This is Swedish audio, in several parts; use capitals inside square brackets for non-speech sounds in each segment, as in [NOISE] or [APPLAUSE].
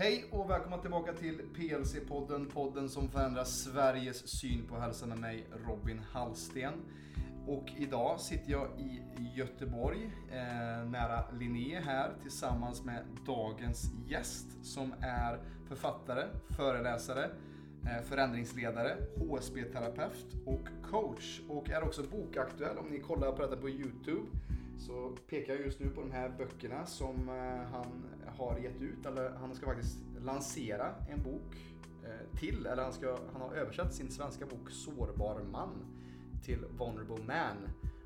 Hej och välkomna tillbaka till PLC-podden, podden som förändrar Sveriges syn på hälsa med mig Robin Hallsten. Och idag sitter jag i Göteborg, eh, nära Linné här, tillsammans med dagens gäst som är författare, föreläsare, eh, förändringsledare, HSB-terapeut och coach. Och är också bokaktuell om ni kollar på detta på Youtube så pekar jag just nu på de här böckerna som eh, han har gett ut. Eller han ska faktiskt lansera en bok eh, till. Eller han, ska, han har översatt sin svenska bok Sårbar man till Vulnerable Man.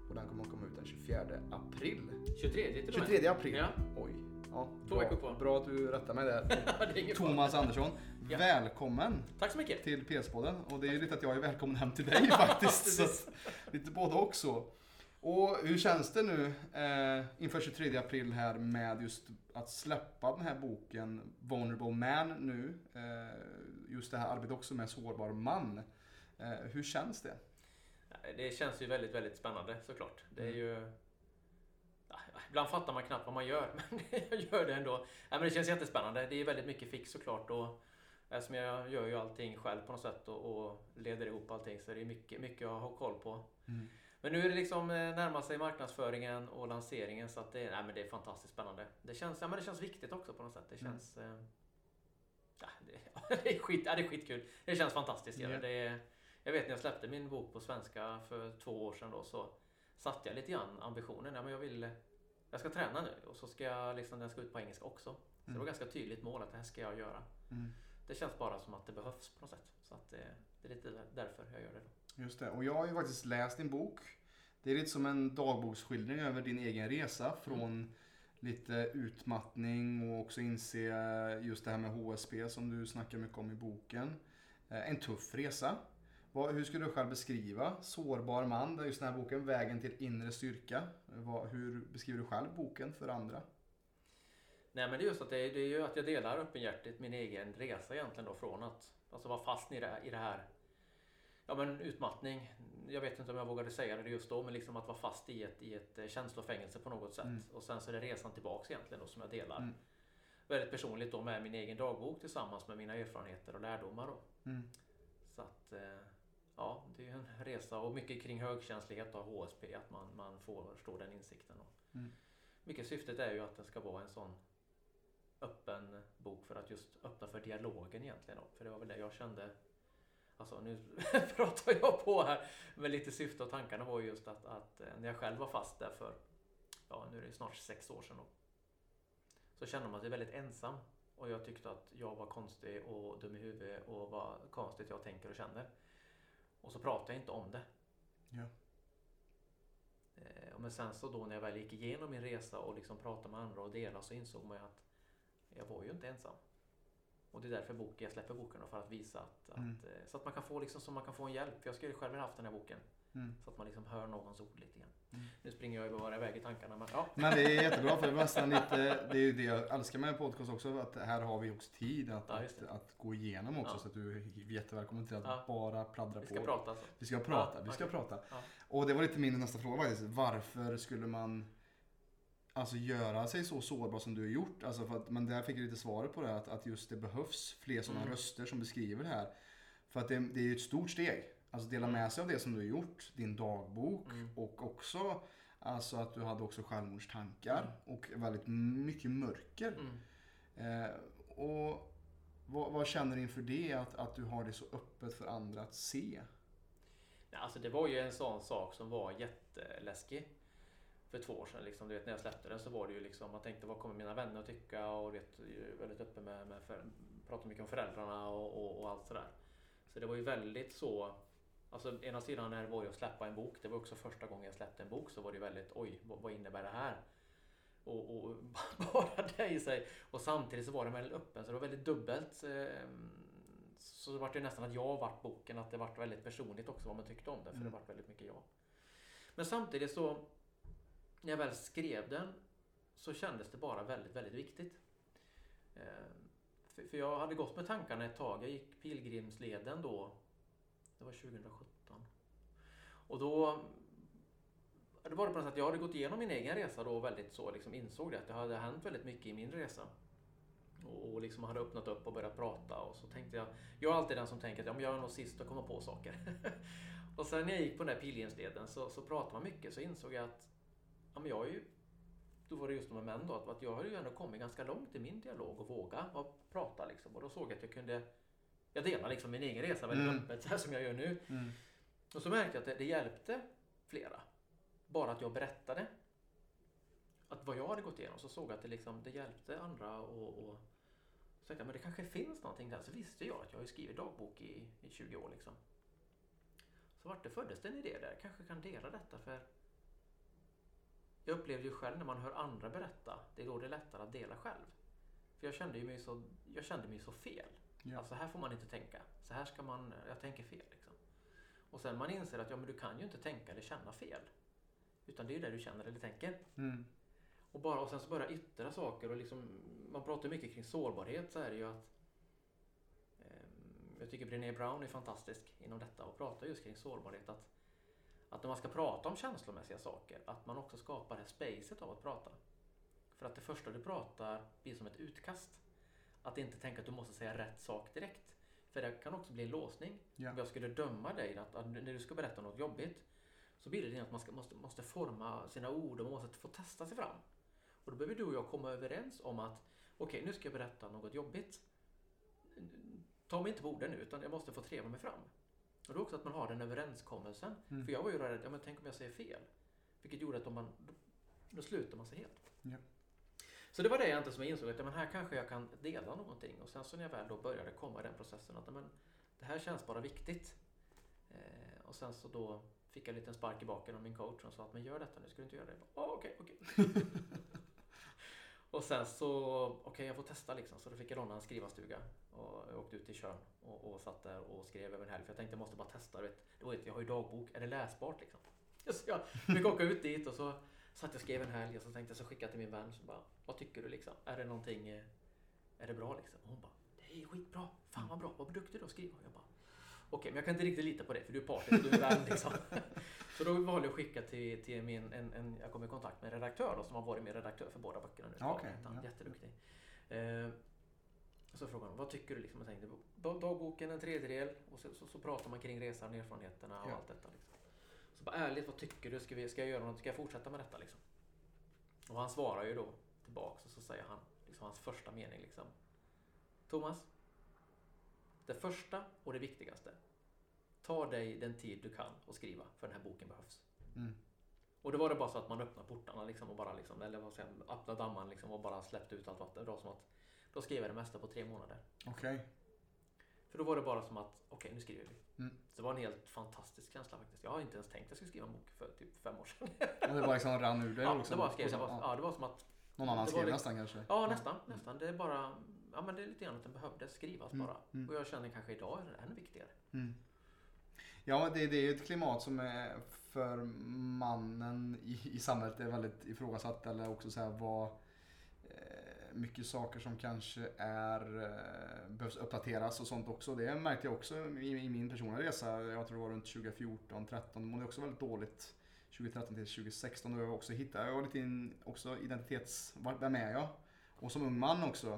Och den kommer att komma ut den 24 april. 23 till och med. 23 april. Ja. Oj. Ja, Två veckor kvar. bra att du rättar mig där. [LAUGHS] Fara. Thomas Andersson, Ja. välkommen Tack så mycket. till PS-podden. Och det är ju lite att jag är välkommen hem till dig [LAUGHS] faktiskt. så lite både också. Och hur känns det nu eh, inför 23 april här med just att släppa den här boken Vulnerable Man nu. Eh, just det här arbetet också med sårbar man. Eh, hur känns det? Det känns ju väldigt, väldigt spännande såklart. Det är Mm. ju... Ja, Ibland fattar man knappt vad man gör, [LAUGHS] men jag gör det ändå. Nej, men det känns jättespännande. Det är väldigt mycket fix såklart. Och eftersom jag gör ju allting själv på något sätt och, och leder ihop allting så är det mycket, mycket att ha koll på. Mm. Men nu är det liksom eh, närmar sig marknadsföringen och lanseringen så att det, nej, men det är fantastiskt spännande. Det känns, ja, men det känns viktigt också på något sätt. Det Mm. känns... Eh, ja, det, [LAUGHS] det, är skit, ja, det är skitkul. Det känns fantastiskt. gör det. Det är, jag vet när jag släppte min bok på svenska för två år sedan då så satte jag lite grann ambitionen. Ja, men jag vill... Jag ska träna nu och så ska jag liksom, den ska ut på engelska också. Så det Mm. var ganska tydligt mål att det här ska jag göra. Mm. Det känns bara som att det behövs på något sätt. Så att det, det är lite därför jag gör det. Då. Just det. Och jag har ju faktiskt läst din bok. Det är lite som en dagboksskildring över din egen resa från lite utmattning och också inse just det här med HSB som du snackar mycket om i boken. Eh, en tuff resa. Hur skulle du själv beskriva Sårbar man, det är just den här boken, Vägen till inre styrka. Hur beskriver du själv boken för andra? Nej men det är just att det, det är ju att jag delar öppenhjärtigt min egen resa egentligen då från att alltså vara fast i det, i det här Ja men utmattning. Jag vet inte om jag vågade säga det just då men liksom att vara fast i ett, i ett eh, känslofängelse på något sätt. Mm. Och sen så är det resan tillbaks egentligen då som jag delar. Mm. Väldigt personligt då med min egen dagbok tillsammans med mina erfarenheter och lärdomar då. Mm. Så att eh, ja, det är en resa och mycket kring högkänslighet och HSP att man, man får förstå den insikten. Och Mm. mycket syftet är ju att det ska vara en sån öppen bok för att just öppna för dialogen egentligen. Då. För det var väl det jag kände. Alltså nu [LAUGHS] pratar jag på här. Men lite syfte och tankarna var ju just att, att eh, när jag själv var fast där för, ja nu är det snart sex år sedan då. Så kände man sig väldigt ensam. Och jag tyckte att jag var konstig och dum i huvudet och vad konstigt jag tänker och känner. Och så pratade jag inte om det. Ja. Eh, Men sen så då när jag väl gick igenom min resa och liksom pratade med andra och delade så insåg man ju att jag var ju inte ensam. Och det är därför bok, jag släpper boken då, för att visa att, Mm. att eh, så att man kan få liksom, så man kan få en hjälp. För jag skulle själv ha haft den här boken. Mm. Så att man liksom hör någons ord lite grann. Mm. Nu springer jag ju bara iväg i tankarna men ja. Men det är jättebra för det är nästan lite, det är ju det jag älskar med podcast också, att här har vi också tid att, Ja, att, att gå igenom också Ja. så att du är jättevälkommen till att Ja. bara pladdra Vi på. ska prata alltså. Vi ska prata, vi ska okej. prata. Och det var lite min nästa fråga faktiskt. Varför skulle man alltså göra sig så sårbar som du har gjort? Alltså för att, men där fick jag lite svaret på det, att, att just det behövs fler sådana Mm. röster som beskriver det här. För att det, det är ju ett stort steg. Alltså dela med sig av det som du har gjort, din dagbok Mm. och också alltså att du hade också självmordstankar och väldigt mycket mörker. Mm. Eh, och vad, vad känner du inför det, att, att du har det så öppet för andra att se? Nej, alltså det var ju en sån sak som var jätteläskig. För två år sedan. Liksom, du vet, när jag släppte den så var det ju liksom, man tänkte vad kommer mina vänner att tycka? Och vet, väldigt öppen med, med för, pratar mycket om föräldrarna och, och, och allt sådär. Så det var ju väldigt så Alltså ena sidan när det var ju att släppa en bok. Det var också första gången jag släppte en bok så var det väldigt oj, vad, innebär det här? Och, och [LAUGHS] bara det i sig. Och samtidigt så var den väldigt öppen så det var väldigt dubbelt. eh, Så det var det nästan att jag vart boken, att det vart väldigt personligt också vad man tyckte om det. För det Mm. vart väldigt mycket jag. Men samtidigt så när jag väl skrev den så kändes det bara väldigt, väldigt viktigt. Eh, för för jag hade gått med tankarna ett tag. Jag gick pilgrimsleden då. Det var 2017. Och då det var det på något sätt, jag hade gått igenom min egen resa då och väldigt så liksom insåg det att det hade hänt väldigt mycket i min resa. Och, och liksom hade öppnat upp och börjat prata och så tänkte jag, jag är alltid den som tänker att ja, men jag är nog sist att komma på saker. [LAUGHS] och sen när jag gick på den där pilgrimsleden så, så pratade man mycket så insåg jag att ja, men jag är ju, då var det just med män då, att, att jag har ju ändå kommit ganska långt i min dialog och våga och prata liksom. Och då såg jag att jag kunde, jag delar liksom min egen resa väldigt Mm. öppet, så här som jag gör nu. Mm. Och så märkte jag att det, det hjälpte flera. Bara att jag berättade att vad jag hade gått igenom så såg jag att det, liksom, det hjälpte andra och, och så tänkte jag, men det kanske finns någonting där. Så visste jag att jag har skrivit dagbok i, i 20 år liksom. Så vart det föddes det en idé där. Kanske kan dela detta för jag upplevde ju själv när man hör andra berätta, det är då det är lättare att dela själv. För jag kände mig så, jag kände mig så fel. Ja. Alltså här får man inte tänka. Så här ska man, jag tänker fel liksom. Och sen man inser att ja, men du kan ju inte tänka eller känna fel. Utan det är ju det du känner eller tänker. Mm. Och, bara, och sen så börjar yttra saker och liksom, man pratar mycket kring sårbarhet så är det ju att ehm, jag tycker Brené Brown är fantastisk inom detta och pratar just kring sårbarhet. Att, att när man ska prata om känslomässiga saker, att man också skapar det här spacet av att prata. För att det första du pratar blir som ett utkast. Att inte tänka att du måste säga rätt sak direkt. För det kan också bli en låsning. Ja. Om jag skulle döma dig att, att när du ska berätta något jobbigt så blir det att man ska, måste, måste forma sina ord och man måste få testa sig fram. Och då behöver du och jag komma överens om att okej, nu ska jag berätta något jobbigt. Ta mig inte på orden nu, utan jag måste få treva mig fram. Och då också att man har den överenskommelsen. Mm. För jag var ju rädd, ja men tänk om jag säger fel. Vilket gjorde att om man, då, då slutar man sig helt. Ja. Så det var det jag inte som jag insåg att ja, men här kanske jag kan dela någonting. Och sen så när jag väl då började komma i den processen att ja, men, det här känns bara viktigt. Eh, och sen så då fick jag en liten spark i baken av min coach och sa att men gör detta nu, ska du inte göra det? Jag bara, "Ja, Okej, okej. [LAUGHS] och sen så, okej jag får testa liksom. Så då fick jag låna en skrivarstuga och jag åkte ut till Tjörn och, och satt där och skrev över en helg. För jag tänkte jag måste bara testa. Du vet, du vet, jag har ju dagbok, är det läsbart liksom? [LAUGHS] Så jag fick åka ut dit och så satt jag och skrev en helg och så tänkte jag så skicka till min vän. Så bara, vad tycker du liksom? Är det någonting, eh, är det bra liksom? Och hon bara, det är skitbra. Fan vad bra, vad duktig du skriva. Och jag bara, okej men jag kan inte riktigt lita på det för du är partisk, du är vän [LAUGHS] liksom. Så då valde jag att skicka till, till min, en, en, jag kom i kontakt med en redaktör då, som har varit min redaktör för båda böckerna nu. Är ja. Jätteduktig. Eh, så frågade hon, vad tycker du liksom? Jag tänkte, dag- dagboken en tredjedel och så, så, så pratar man kring resan, erfarenheterna och Ja. allt detta. Liksom. Så bara ärligt, vad tycker du? Ska, vi, ska jag göra något? Ska jag fortsätta med detta liksom? Och han svarar ju då tillbaks och så säger han, liksom hans första mening liksom. Thomas, det första och det viktigaste. Ta dig den tid du kan att skriva, för den här boken behövs. Mm. Och då var det bara så att man öppnade portarna liksom och bara liksom, eller vad säger öppnade dammen liksom och bara släppte ut allt vatten. Det var som att, då skrev jag det mesta på tre månader. Okej. För då var det bara som att, okej nu skriver vi. Mm. Så det var en helt fantastisk känsla faktiskt. Jag har inte ens tänkt att jag skulle skriva en bok för typ fem år sedan. Och det bara liksom rann ur dig [LAUGHS] ja, liksom. det, bara skrev, det, var, ja. ja, det var som att, Någon annan det skrev liksom- nästan kanske. ja nästan, nästan. Det är bara, ja men det är lite grann att den behövde skrivas Mm, bara. mm. Och jag känner kanske idag är det ännu viktigare. Mm. Ja, det, det är ju ett klimat som är för mannen i, i samhället är väldigt ifrågasatt. Eller också så här vad mycket saker som kanske är eh, behövs uppdateras och sånt också. Det märkte jag också i, i min personliga resa. Jag tror det var runt 2014, 13 mådde jag också väldigt dåligt. 2013 till 2016 då jag också hittade, jag lite in, också identitets, vem är jag? Och som ung man också.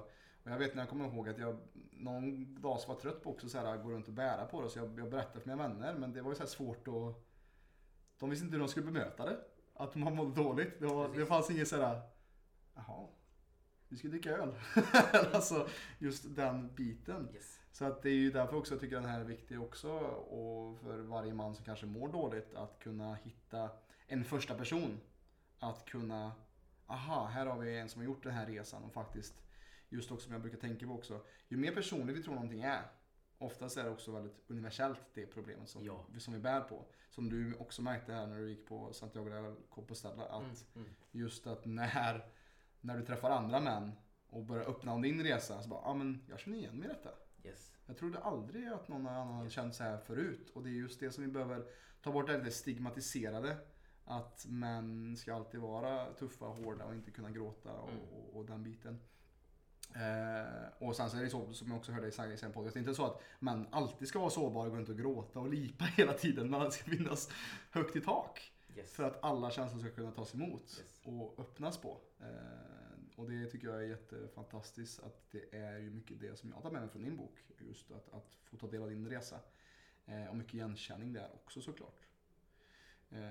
Och jag vet när jag kommer ihåg att jag någon dag så var trött på också så här, gå runt och bära på det. Så jag, jag berättade för mina vänner men det var ju så svårt att... De visste inte hur de skulle bemöta det. Att man mådde dåligt. Det, var, det fanns inget sådär... Jaha, vi ska dricka öl. [LAUGHS] alltså just den biten. Yes. Så att det är ju därför också jag tycker den här är viktig också. Och för varje man som kanske mår dåligt att kunna hitta en första person. Att kunna, aha, här har vi en som har gjort den här resan och faktiskt, just också som jag brukar tänka på också, ju mer personligt vi tror någonting är, oftast är det också väldigt universellt det problemet som, Ja. vi, som vi bär på. Som du också märkte här när du gick på Santiago de Compostela, att Mm, mm. just att när, när du träffar andra män och börjar öppna om din resa, så bara, ja men jag känner igen mig i detta. Yes. Jag trodde aldrig att någon annan Yes. känt så här förut. Och det är just det som vi behöver ta bort det lite stigmatiserade. Att män ska alltid vara tuffa och hårda och inte kunna gråta och, Mm. och, och den biten. Eh, och sen så är det så som jag också hörde i sin podcast. Det är inte så att män alltid ska vara sårbara och gå runt och gråta och lipa [LAUGHS] hela tiden. Det ska finnas högt i tak. Yes. För att alla känslor ska kunna tas emot Yes. och öppnas på. Eh, och det tycker jag är jättefantastiskt att det är ju mycket det som jag tar med mig från din bok. Just att, att få ta del av din resa. Eh, och mycket igenkänning där också såklart. Eh,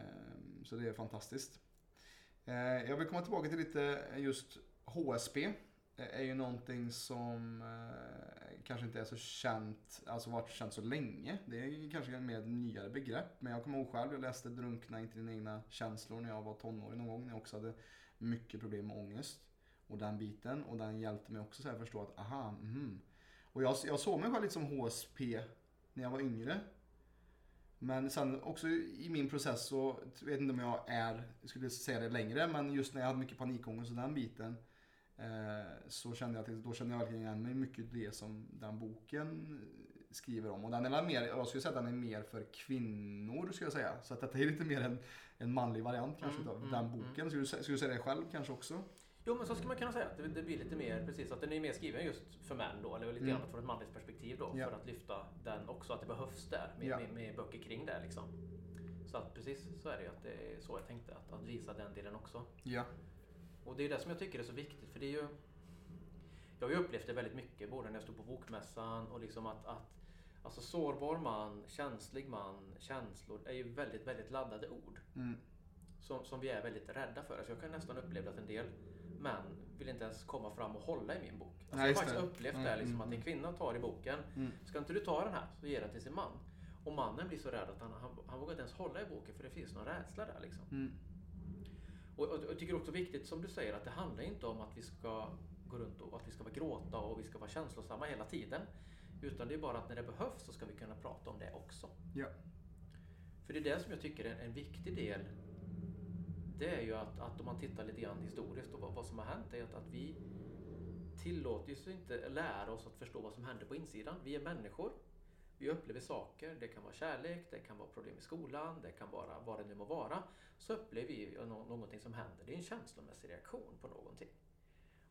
så det är fantastiskt. Jag vill komma tillbaka till lite just HSP. är ju någonting som kanske inte är så känt, alltså varit känt så länge. Det är kanske ett mer nyare begrepp. Men jag kommer ihåg själv, jag läste Drunkna inte dina egna känslor när jag var tonåring någon gång. När jag också hade mycket problem med ångest. Och den biten. Och den hjälpte mig också att förstå att, aha, mhm. Och jag, jag såg mig själv lite som HSP när jag var yngre. Men sen också i min process så vet inte om jag är, skulle säga det längre, men just när jag hade mycket panikångest och den biten. Eh, så kände jag att då kände jag verkligen igen mig mycket det som den boken skriver om. Och den är mer, jag skulle säga att den är mer för kvinnor skulle jag säga. Så att detta är lite mer en, en manlig variant kanske mm, av mm, den boken. Mm. Skulle, du, skulle du säga det själv kanske också? Jo men så skulle man kunna säga. Det, det blir lite mer precis att den är mer skriven just för män då. Eller lite mm. grann från ett manligt perspektiv då. Ja. För att lyfta den också. Att det behövs där. Med, ja. med, med böcker kring det liksom. Så att precis så är det ju. Att det är så jag tänkte. Att, att visa den delen också. Ja. Och det är det som jag tycker är så viktigt. För det är ju... Jag har ju upplevt det väldigt mycket. Både när jag stod på bokmässan och liksom att, att Alltså sårbar man, känslig man, känslor är ju väldigt, väldigt laddade ord. Mm. Som, som vi är väldigt rädda för. Alltså jag kan nästan uppleva att en del män vill inte ens komma fram och hålla i min bok. Alltså Nej, jag har faktiskt upplevt mm, det liksom, att en mm. kvinna tar i boken. Mm. Ska inte du ta den här? Så ger den till sin man. Och mannen blir så rädd att han, han, han vågar inte ens hålla i boken för det finns någon rädsla där. Liksom. Mm. Och, jag tycker också viktigt som du säger att det handlar inte om att vi ska gå runt och att vi ska vara gråta och vi ska vara känslosamma hela tiden. Utan det är bara att när det behövs så ska vi kunna prata om det också. Ja. För det är det som jag tycker är en viktig del. Det är ju att, att om man tittar lite grann historiskt och vad, vad som har hänt är att, att vi tillåter oss inte lära oss att förstå vad som händer på insidan. Vi är människor. Vi upplever saker. Det kan vara kärlek, det kan vara problem i skolan, det kan vara vad det nu må vara. Så upplever vi någonting som händer. Det är en känslomässig reaktion på någonting.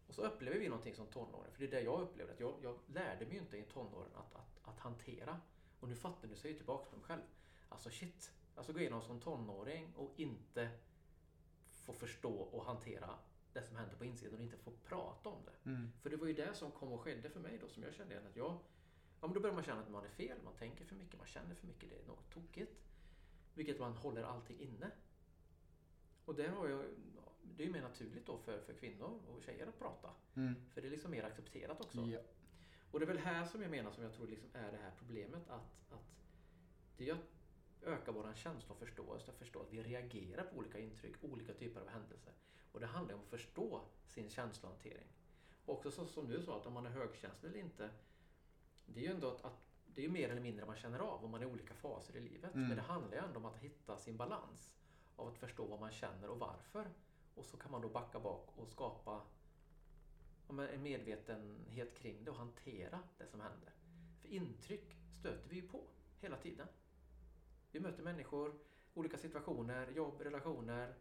Och så upplever vi någonting som tonåring, för det är det jag upplevde. Att jag, jag lärde mig ju inte i tonåren att, att, att hantera. Och nu fattar nu, säger jag tillbaka på mig själv. Alltså shit, alltså gå igenom som tonåring och inte få förstå och hantera det som händer på insidan och inte få prata om det. Mm. För det var ju det som kom och skedde för mig då, som jag kände att jag... Ja, men då börjar man känna att man är fel, man tänker för mycket, man känner för mycket, det är något tokigt. Vilket man håller allting inne. Och där har jag det är ju mer naturligt då för, för kvinnor och tjejer att prata. Mm. För det är liksom mer accepterat också. Ja. Och det är väl här som jag menar som jag tror liksom är det här problemet att, att det är att öka vår känsla och förståelse, att förstå att vi reagerar på olika intryck, olika typer av händelser. Och det handlar om att förstå sin känslohantering. Och också så, som du sa, att om man är högkänslig eller inte, det är ju ändå att, att det är mer eller mindre man känner av om man är i olika faser i livet. Mm. Men det handlar ju ändå om att hitta sin balans av att förstå vad man känner och varför. Och så kan man då backa bak och skapa en medvetenhet kring det och hantera det som händer. För intryck stöter vi ju på hela tiden. Vi möter människor, olika situationer, jobb, relationer,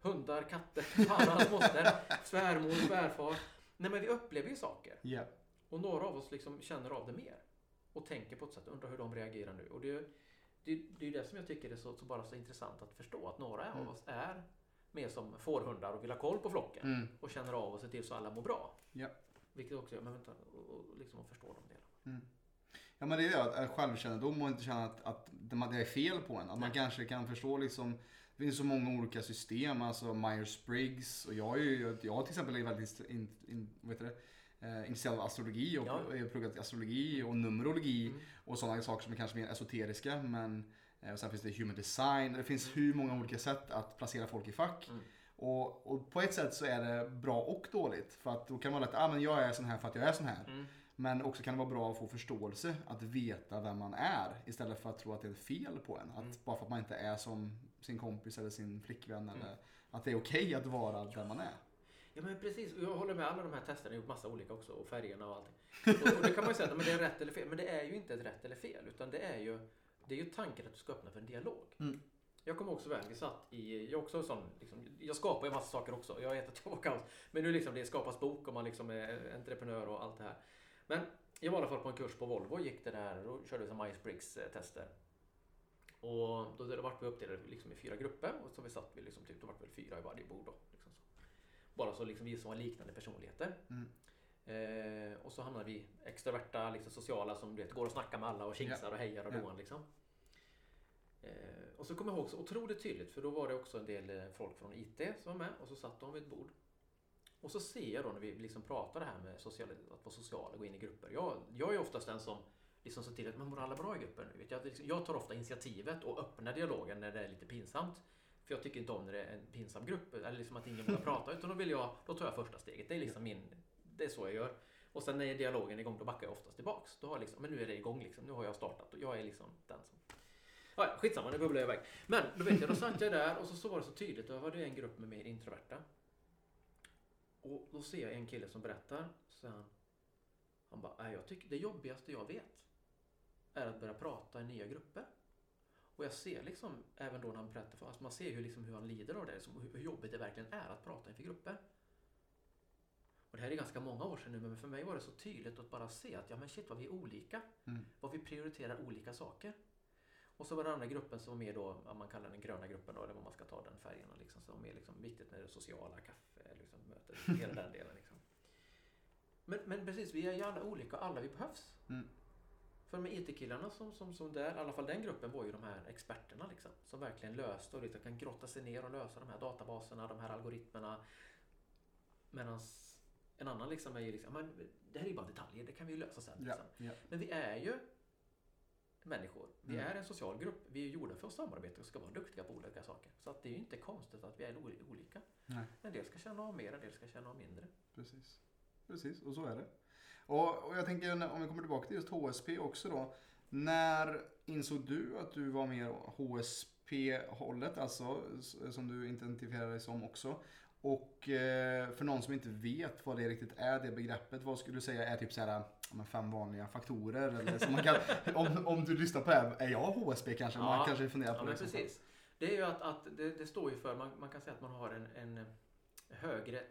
hundar, katter, [LAUGHS] fan hans moster, svärmor, svärfar. Nej men vi upplever ju saker. Yeah. Och några av oss liksom känner av det mer. Och tänker på ett sätt, undrar hur de reagerar nu. Och det, det, det är det som jag tycker är så, så, bara så intressant att förstå. Att några mm. av oss är mer som fårhundar och vill ha koll på flocken. Mm. Och känner av och ser till så alla mår bra. Ja. Vilket också gör, men vänta, och, liksom att förstå de delarna. Mm. Ja men det är det, att självkännedom och inte känna att, att det är fel på en. Att man kanske kan förstå liksom det finns så många olika system, alltså Myers-Briggs och jag är ju, jag till exempel är väldigt in, in, vet det, eh, intresserad av astrologi och ja. har pluggat astrologi och numerologi mm. och sådana saker som är kanske mer esoteriska men Eh, och sen finns det human design. Det finns hur många olika sätt att placera folk i fack. Mm. Och, och, på ett sätt så är det bra och dåligt. För att då kan man lätt, ah, men jag är sån här för att jag är sån här. Mm. Men också kan det vara bra att få förståelse, att veta vem man är. Istället för att tro att det är fel på en. Att mm. Bara för att man inte är som sin kompis eller sin flickvän. Mm. Eller att det är okej okay att vara där man är. Ja men precis, jag håller med alla de här testerna, jag har gjort massa olika också och färgerna och allting. Och, och det kan man ju säga, men det är rätt eller fel. Men det är ju inte ett rätt eller fel utan det är ju det är ju tanken att du ska öppna för en dialog. Mm. Jag kommer också väl, vi satt i, jag också sån, liksom, jag skapar ju massa saker också. Jag vet att jag var kaos. Men nu liksom det skapas bok och man liksom är entreprenör och allt det här. Men jag var i alla fall på en kurs på Volvo och gick det där och körde som Myers-Briggs tester. Och då vart vi uppdelade liksom i fyra grupper och så vi satt vi liksom typ, då vart vi fyra i varje bord då. Bara så liksom vi som har liknande personligheter. Mm. Eh, och så hamnar vi extroverta, liksom sociala som du vet, går och snackar med alla och kingsar och hejar och Ja. doan liksom. Eh, och så kommer jag ihåg så otroligt tydligt för då var det också en del eh, folk från IT som var med och så satt de vid ett bord. Och så ser jag då när vi liksom pratar det här med social, att vara social och gå in i grupper. Jag, jag är oftast den som liksom ser till att man mår alla bra i gruppen. Vet jag, jag tar ofta initiativet och öppnar dialogen när det är lite pinsamt. För jag tycker inte om när det är en pinsam grupp eller liksom att ingen vågar [LAUGHS] prata utan då vill jag, då tar jag första steget. Det är liksom min, det är så jag gör. Och sen när dialogen är igång då backar jag oftast tillbaks. Då har jag liksom, men nu är det igång liksom, nu har jag startat och jag är liksom den som Ja, ja, skitsamma, nu bubblar jag iväg. Men då vet jag, då satt jag där och så, så var det så tydligt. Då var det en grupp med mer introverta. Och då ser jag en kille som berättar. Så han, han bara, jag tycker det jobbigaste jag vet är att börja prata i nya grupper. Och jag ser liksom, även då när han berättar, för, alltså man ser ju liksom hur han lider av det, liksom, hur, jobbigt det verkligen är att prata inför grupper. Och det här är ganska många år sedan nu, men för mig var det så tydligt att bara se att ja men shit vad vi är olika. Mm. Vad vi prioriterar olika saker. Och så var den andra gruppen som var mer då, ja, man kallar den gröna gruppen då, eller vad man ska ta den färgen och liksom, som är liksom viktigt med det sociala, kaffe, liksom, möten, hela den delen liksom. Men, men precis, vi är ju alla olika och alla vi behövs. Mm. För med IT-killarna som, som, som där, i alla fall den gruppen var ju de här experterna liksom. Som verkligen löste och liksom kan grotta sig ner och lösa de här databaserna, de här algoritmerna. Medan en annan liksom är ju liksom, men det här är ju bara detaljer, det kan vi ju lösa sen. Ja, Liksom. ja. Men vi är ju människor. Vi Mm. är en social grupp. Vi är gjorda för att samarbeta och ska vara duktiga på olika saker. Så att det är ju inte konstigt att vi är oli- olika. Nej. En del ska känna av mer, en del ska känna av mindre. Precis. Precis, och så är det. Och, och jag tänker om vi kommer tillbaka till just HSP också då. När insåg du att du var mer HSP-hållet, alltså som du identifierar dig som också? Och eh, för någon som inte vet vad det riktigt är, det begreppet, vad skulle du säga är typ så här, fem vanliga faktorer? Eller som man kan, [LAUGHS] om, om du lyssnar på det här, är jag HSP kanske? Man Ja. kanske funderar på Ja, det. men precis. Det är ju att, att det, det står ju för, man, man kan säga att man har en, en högre,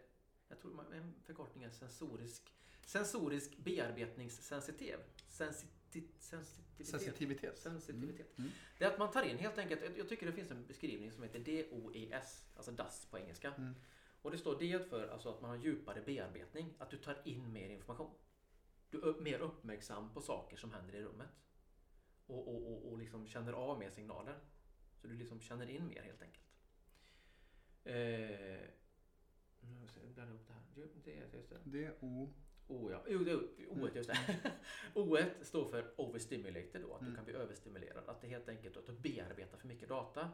jag tror man, en förkortning är sensorisk, sensorisk bearbetningssensitiv. Sensiti, sensitivitet. Sensitivitet. Sensitivitet. Mm. Det är att man tar in helt enkelt, jag- tycker det finns en beskrivning som heter DOES, alltså DAS på engelska. Mm. Och det står D för alltså att man har djupare bearbetning, att du tar in mer information. Du är mer uppmärksam på saker som händer i rummet. Och, och, och, och liksom känner av mer signaler. Så du liksom känner in mer helt enkelt. Eh, nu ska jag blanda ihop det här. Är just det. O ja, jo, det är O just det. [LAUGHS] O står för overstimulated då, att du Mm. kan bli överstimulerad. Att det helt enkelt att du bearbetar för mycket data.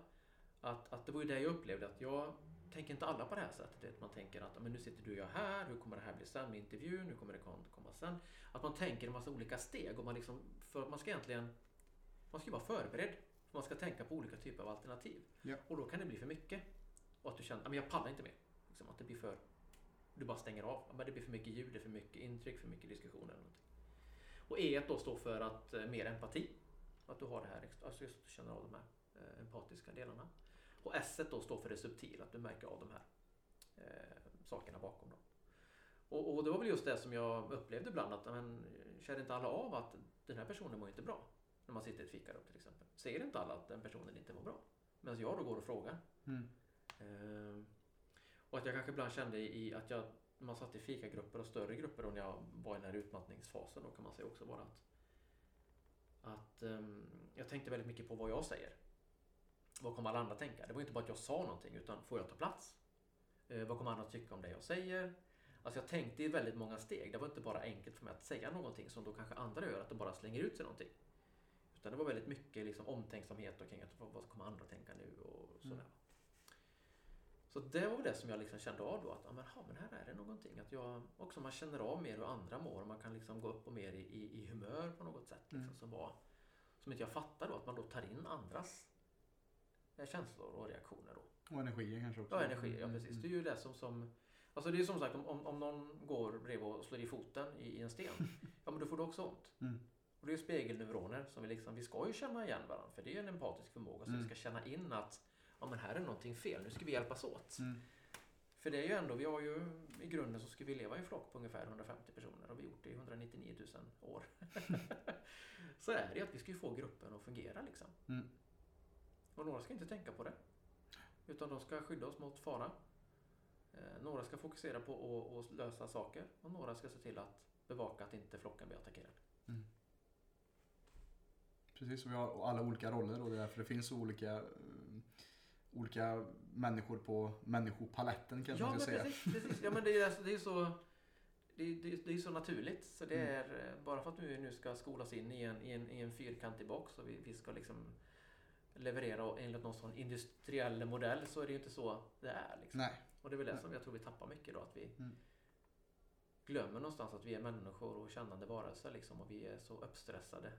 Att, att det var ju det jag upplevde att jag tänker inte alla på det här sättet. Att man tänker att men nu sitter du och jag här, hur kommer det här bli sen med intervjun, hur kommer det kom- komma sen? Att man tänker en massa olika steg och man liksom, för man ska egentligen, man ska vara förberedd. Man ska tänka på olika typer av alternativ. Ja. Och då kan det bli för mycket. Och att du känner, "Ja, men jag pallar inte mer. Liksom, att det blir för du bara stänger av. Men det blir för mycket ljud, det är för mycket intryck, för mycket diskussion eller någonting. Och E då står för att eh, mer empati. Att du har det här, alltså just du känner av de här eh, empatiska delarna. Och S då står för det subtila, att du märker av de här eh, sakerna bakom dem. Och, och det var väl just det som jag upplevde ibland att men, känner inte alla av att den här personen mår inte bra? När man sitter i ett fikarum till exempel. Ser inte alla att den personen inte mår bra? Medan jag då går och frågar. Mm. Ehm, och att jag kanske ibland kände i att jag, man satt i fikagrupper och större grupper och när jag var i den här utmattningsfasen då kan man säga också bara att, att um, jag tänkte väldigt mycket på vad jag säger. Vad kommer alla andra tänka? Det var inte bara att jag sa någonting utan får jag ta plats? Uh, vad kommer andra tycka om det jag säger? Alltså jag tänkte i väldigt många steg. Det var inte bara enkelt för mig att säga någonting som då kanske andra gör, att de bara slänger ut sig någonting. Utan det var väldigt mycket liksom omtänksamhet och kring att vad vad kommer andra tänka nu och sådär. Mm. Så det var det som jag liksom kände av då att men, ha, men här är det någonting. Att jag också man känner av mer hur andra mår. Man kan liksom gå upp och mer i, i, i humör på något sätt. Liksom, Mm. som, var, som inte jag fattar då. Att man då tar in andras eh, känslor och reaktioner. Då. Och energier kanske också. Ja, energi. Ja, Mm, precis. mm. Det är ju det som... som alltså det är som sagt om, om, någon går bredvid och slår i foten i, i en sten. [LAUGHS] ja, men då får du också ont. Mm. Och det är ju spegelneuroner som vi liksom, vi ska ju känna igen varandra. För det är ju en empatisk förmåga. Så Mm. vi ska känna in att ja, men här är någonting fel. Nu ska vi hjälpas åt. Mm. För det är ju ändå, vi har ju i grunden så ska vi leva i flock på ungefär 150 personer och vi har gjort det i 199 000 år. [LAUGHS] så är det att vi ska ju få gruppen att fungera liksom. Mm. Och några ska inte tänka på det. Utan de ska skydda oss mot fara. Eh, några ska fokusera på att, lösa saker och några ska se till att bevaka att inte flocken blir attackerad. Mm. Precis, och vi har alla olika roller och det är därför det finns olika, eh, olika människor på människopaletten kanske Ja, man men säga. precis, precis. Ja, men det är, alltså- det är så det det, det är så naturligt. Så det Mm. är, eh, bara för att vi nu ska skolas in i en, i en, i en fyrkantig box och vi, vi ska liksom leverera enligt någon sån industriell modell så är det ju inte så det är. Liksom. Nej, Och det är väl det som jag tror vi tappar mycket då. Att vi Mm. glömmer någonstans att vi är människor och kännande varelser liksom, och vi är så uppstressade.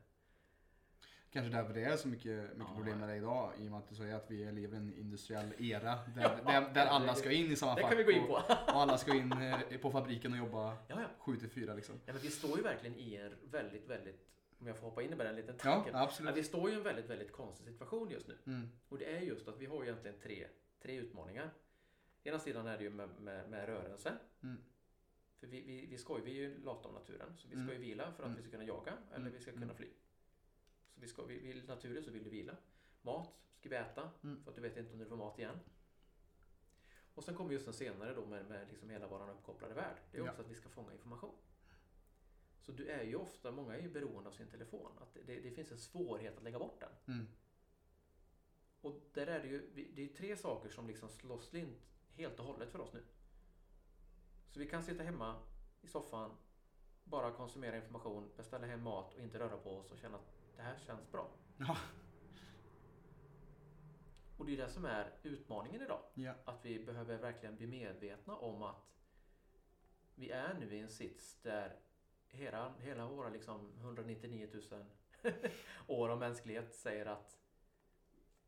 Kanske därför det är så mycket, mycket Ja. problem med det idag. I och med att du säger att vi lever i en industriell era [LAUGHS] där, där, där alla ska in i samma Det fack. kan vi gå in och, på. [LAUGHS] och alla ska in eh, på fabriken och jobba [LAUGHS] ja, ja. 7 till 4 liksom. ja, men vi står ju verkligen i en väldigt, väldigt, om jag får hoppa in i bara en liten Ja, tanke. Ja, absolut. vi står ju i en väldigt, väldigt konstig situation just nu. Mm. Och det är just att vi har egentligen tre, tre utmaningar. Ena sidan är det ju med, med, med rörelse. Mm. För vi, vi, vi ska ju, vi är ju lata om naturen, så vi ska Mm. ju vila för att Mm. vi ska kunna jaga eller Mm. vi ska Mm. kunna fly. Vi ska, vi, vi, naturligt så vill du vila. Mat ska vi äta Mm. för att du vet inte om du får mat igen. Och sen kommer just den senare då med, med liksom hela vår uppkopplade värld. Det är Ja. också att vi ska fånga information. Så du är ju ofta, många är ju beroende av sin telefon. Att det, det, finns en svårighet att lägga bort den. Mm. Och där är det ju, det är tre saker som liksom slår slint helt och hållet för oss nu. Så vi kan sitta hemma i soffan, bara konsumera information, beställa hem mat och inte röra på oss och känna att det här känns bra. Ja. Och det är det som är utmaningen idag. Ja. Att vi behöver verkligen bli medvetna om att vi är nu i en sits där hela, hela våra liksom 199 000 [LAUGHS] år av mänsklighet säger att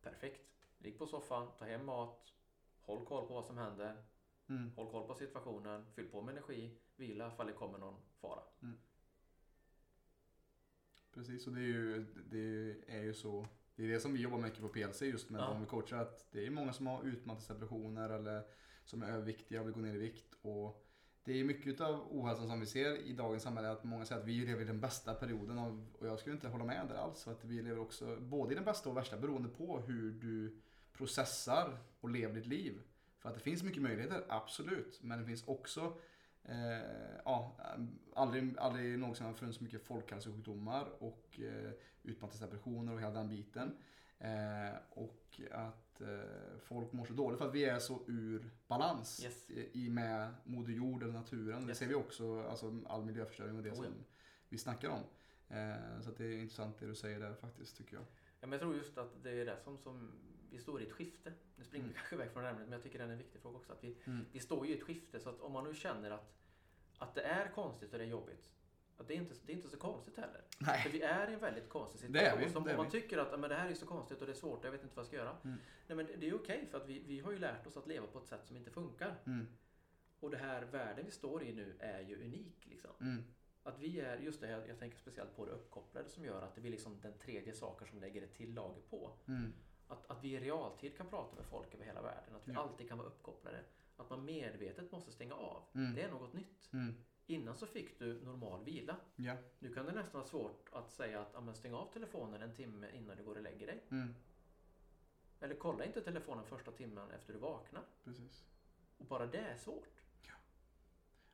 perfekt, ligg på soffan, ta hem mat, håll koll på vad som händer, Mm. håll koll på situationen, fyll på med energi, vila ifall det kommer någon fara. Precis, och det är ju, det är ju så. Det är det som vi jobbar mycket på PLC just med Ja. de vi coachar. Att det är många som har utmattningsdepressioner eller som är överviktiga och vill gå ner i vikt. Och det är mycket av ohälsan som vi ser i dagens samhälle att många säger att vi lever i den bästa perioden av, och jag skulle inte hålla med där alls. För att vi lever också både i den bästa och värsta beroende på hur du processar och lever ditt liv. För att det finns mycket möjligheter, absolut. Men det finns också Eh, ja, aldrig, aldrig någonsin har det funnits så mycket folkhälsosjukdomar och eh, utmattningsdepressioner och hela den biten. Eh, och att eh, folk mår så dåligt för att vi är så ur balans Yes. i, i med Moder Jord eller naturen. Det Yes. ser vi också, alltså all miljöförstöring och det Oh, ja. som vi snackar om. Eh, så det är intressant det du säger där faktiskt tycker jag. Ja, men jag tror just att det är det som, som vi står i ett skifte. Nu springer vi Mm. kanske iväg från ämnet men jag tycker det är en viktig fråga också. Att vi, Mm. vi står ju i ett skifte så att om man nu känner att, att det är konstigt och det är jobbigt. Att det, är inte, det är inte så konstigt heller. För Nej. vi är i en väldigt konstig Det är situation. vi, Som det är om man vi. tycker att "Ja, men det här är så konstigt och det är svårt och jag vet inte vad jag ska göra. Mm. Nej, men det är okej för att vi, vi har ju lärt oss att leva på ett sätt som inte funkar. Mm. Och det här världen vi står i nu är ju unik. Liksom. Mm. Att vi är, just det, jag, jag tänker speciellt på det uppkopplade som gör att det blir liksom den tredje saken som lägger ett till lager på. Mm. Att, att vi i realtid kan prata med folk över hela världen. Att vi Ja. alltid kan vara uppkopplade. Att man medvetet måste stänga av. Mm. Det är något nytt. Mm. Innan så fick du normal vila. Ja. Nu kan det nästan vara svårt att säga att ja, men stäng av telefonen en timme innan du går och lägger dig. Mm. Eller kolla inte telefonen första timmen efter du vaknar. Precis. Och bara det är svårt.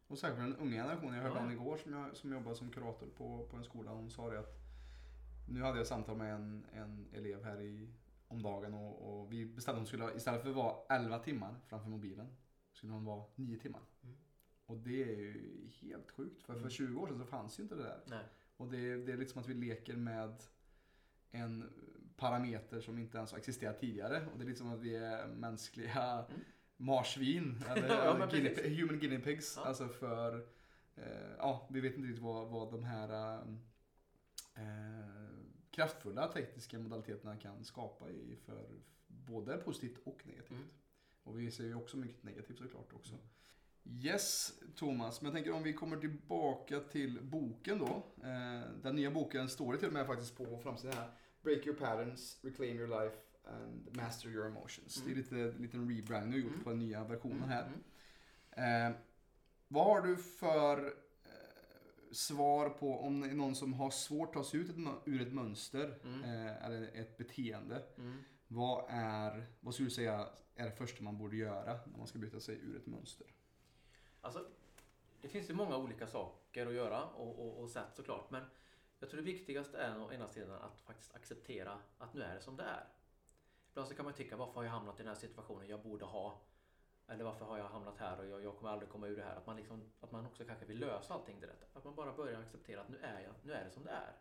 Och särskilt den unga generationen. Jag hörde Ja, ja. igår som, jag, som jobbar som kurator på, på en skola. Hon sa det att nu hade jag samtal med en, en elev här i, om dagen och, och vi bestämde att hon skulle, istället för att vara 11 timmar framför mobilen, skulle hon vara 9 timmar. Mm. Och det är ju helt sjukt. För, för Mm. 20 år sedan så fanns ju inte det där. Nej. Och det, det är lite som att vi leker med en parameter som inte ens har existerat tidigare. Och det är lite som att vi är mänskliga Mm. marsvin. [LAUGHS] Eller Ja, guinea, human guinea pigs. Ja. Alltså för, eh, ja, vi vet inte riktigt vad, vad de här eh, kraftfulla tekniska modaliteterna kan skapa i för både positivt och negativt. Mm. Och vi ser ju också mycket negativt såklart också. Mm. Yes, Thomas. Men jag tänker om vi kommer tillbaka till boken då. Eh, den nya boken står det till och med faktiskt på framsidan här. Break your patterns, reclaim your life and master your emotions. Mm. Det är lite en liten rebranding du har gjort Mm. på den nya versionen här. Mm. Eh, vad har du för svar på om det är någon som har svårt att ta sig ut ur ett mönster Mm. eh, eller ett beteende? Mm. Vad är, vad skulle du säga är det första man borde göra när man ska bryta sig ur ett mönster? Alltså, det finns ju många olika saker att göra och, och, och sätt såklart. Men jag tror det viktigaste är å ena sidan att faktiskt acceptera att nu är det som det är. Ibland så kan man tycka, varför har jag hamnat i den här situationen jag borde ha? Eller varför har jag hamnat här och jag, jag kommer aldrig komma ur det här? Att man, liksom, att man också kanske vill lösa allting direkt. Att man bara börjar acceptera att nu är, jag, nu är det som det är.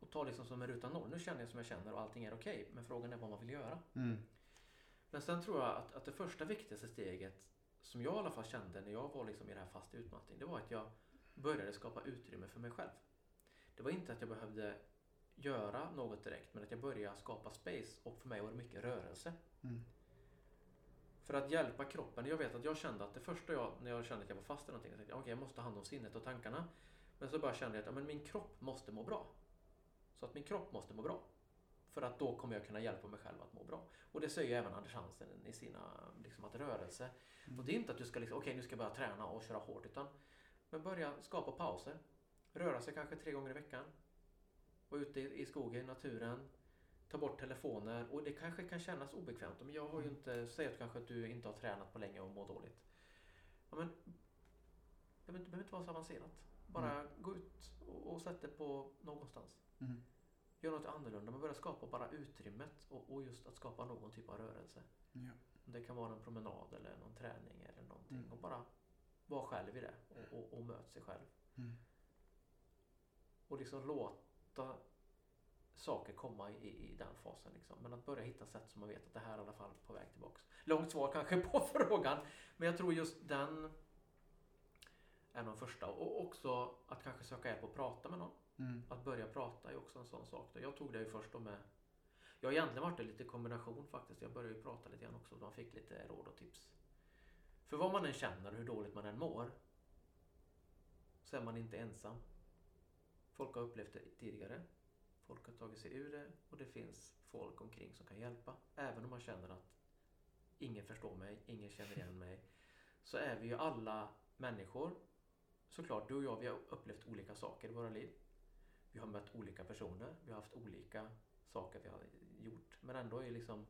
Och ta liksom som en ruta noll. Nu känner jag som jag känner och allting är okej. Men frågan är vad man vill göra. Mm. Men sen tror jag att, att det första viktigaste steget som jag i alla fall kände när jag var liksom i det här fast utmattning. Det var att jag började skapa utrymme för mig själv. Det var inte att jag behövde göra något direkt men att jag började skapa space och för mig var det mycket rörelse. Mm. För att hjälpa kroppen. Jag vet att jag kände att det första jag, när jag kände att jag var fast i någonting, jag tänkte okej jag måste ta hand om sinnet och tankarna. Men så bara kände jag att ja, men min kropp måste må bra. Så att min kropp måste må bra. För att då kommer jag kunna hjälpa mig själv att må bra. Och det säger även Anders Hansen i sina, liksom att rörelse. Mm. Och det är inte att du ska liksom, okej nu ska jag börja träna och köra hårt utan men börja skapa pauser. Röra sig kanske tre gånger i veckan. Vara ute i skogen, naturen. Ta bort telefoner och det kanske kan kännas obekvämt. Men jag har ju Mm. inte, säg att kanske att du inte har tränat på länge och mår dåligt. Ja, men, det behöver inte vara så avancerat. Bara gå ut och, och sätt dig på någonstans. Mm. Gör något annorlunda, men börja skapa bara utrymmet och, och just att skapa någon typ av rörelse. Ja. Det kan vara en promenad eller någon träning eller någonting. Mm. Och bara vara själv i det och, och, och möta sig själv. Mm. Och liksom låta saker komma i, i den fasen. Liksom. Men att börja hitta sätt som man vet att det här är i alla fall på väg tillbaks. Långt svar kanske på [LAUGHS] frågan. Men jag tror just den är de första. Och också att kanske söka hjälp och prata med någon. Mm. Att börja prata är också en sån sak. Jag tog det ju först då med jag har egentligen varit det lite kombination faktiskt. Jag började ju prata lite grann också. Man fick lite råd och tips. För vad man än känner och hur dåligt man än mår så är man inte ensam. Folk har upplevt det tidigare. Folk har tagit sig ur det och det finns folk omkring som kan hjälpa. Även om man känner att ingen förstår mig, ingen känner igen mig. Så är vi ju alla människor. Såklart, du och jag, vi har upplevt olika saker i våra liv. Vi har mött olika personer, vi har haft olika saker vi har gjort. Men ändå är liksom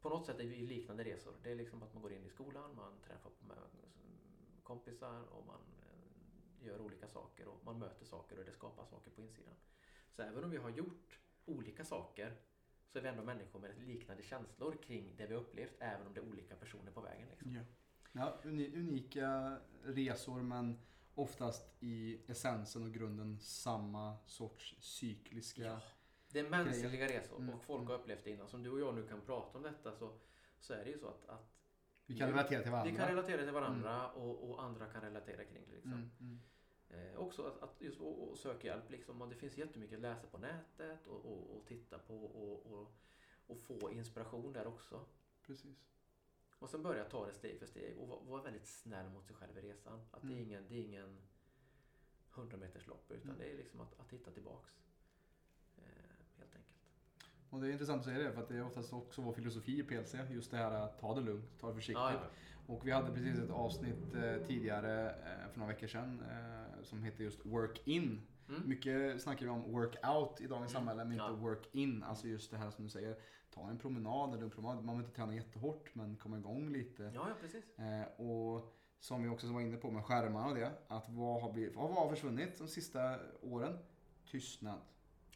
på något sätt är vi liknande resor. Det är liksom att man går in i skolan, man träffar på kompisar och man eh, gör olika saker och man möter saker och det skapar saker på insidan. Så även om vi har gjort olika saker så är vi ändå människor med liknande känslor kring det vi har upplevt även om det är olika personer på vägen. Liksom. Ja. Ja, uni- unika resor men oftast i essensen och grunden samma sorts cykliska... Ja. Det är mänskliga resor Mm, och folk mm. har upplevt det innan. Som du och jag nu kan prata om detta så, så är det ju så att, att Vi kan relatera till varandra. vi kan relatera till varandra och, och andra kan relatera kring det. Liksom. Mm, mm. Eh, också att, att just och, och söka hjälp. Liksom. Och det finns jättemycket att läsa på nätet och, och, och titta på och, och, få inspiration där också. Precis. Och sen börja ta det steg för steg och vara vara väldigt snäll mot sig själv i resan. Att det, är Mm. ingen, det är ingen 100 meters lopp utan Mm. det är liksom att, att hitta tillbaks. Eh, helt enkelt. Och det är intressant att säga det för att det är oftast också vår filosofi i PLC. Just det här att ta det lugnt, ta det försiktigt. Ja, ja. Och vi hade precis ett avsnitt eh, tidigare eh, för några veckor sedan eh, som heter just Work In. Mm. Mycket snackar vi om work out i dagens Mm, samhälle men inte ja. work in. Alltså just det här som du säger. Ta en promenad eller en promenad. Man behöver inte träna jättehårt men komma igång lite. Ja, ja, precis. Eh, och som vi också var inne på med skärmar och det. Att vad har, blivit, vad har försvunnit de sista åren? Tystnad.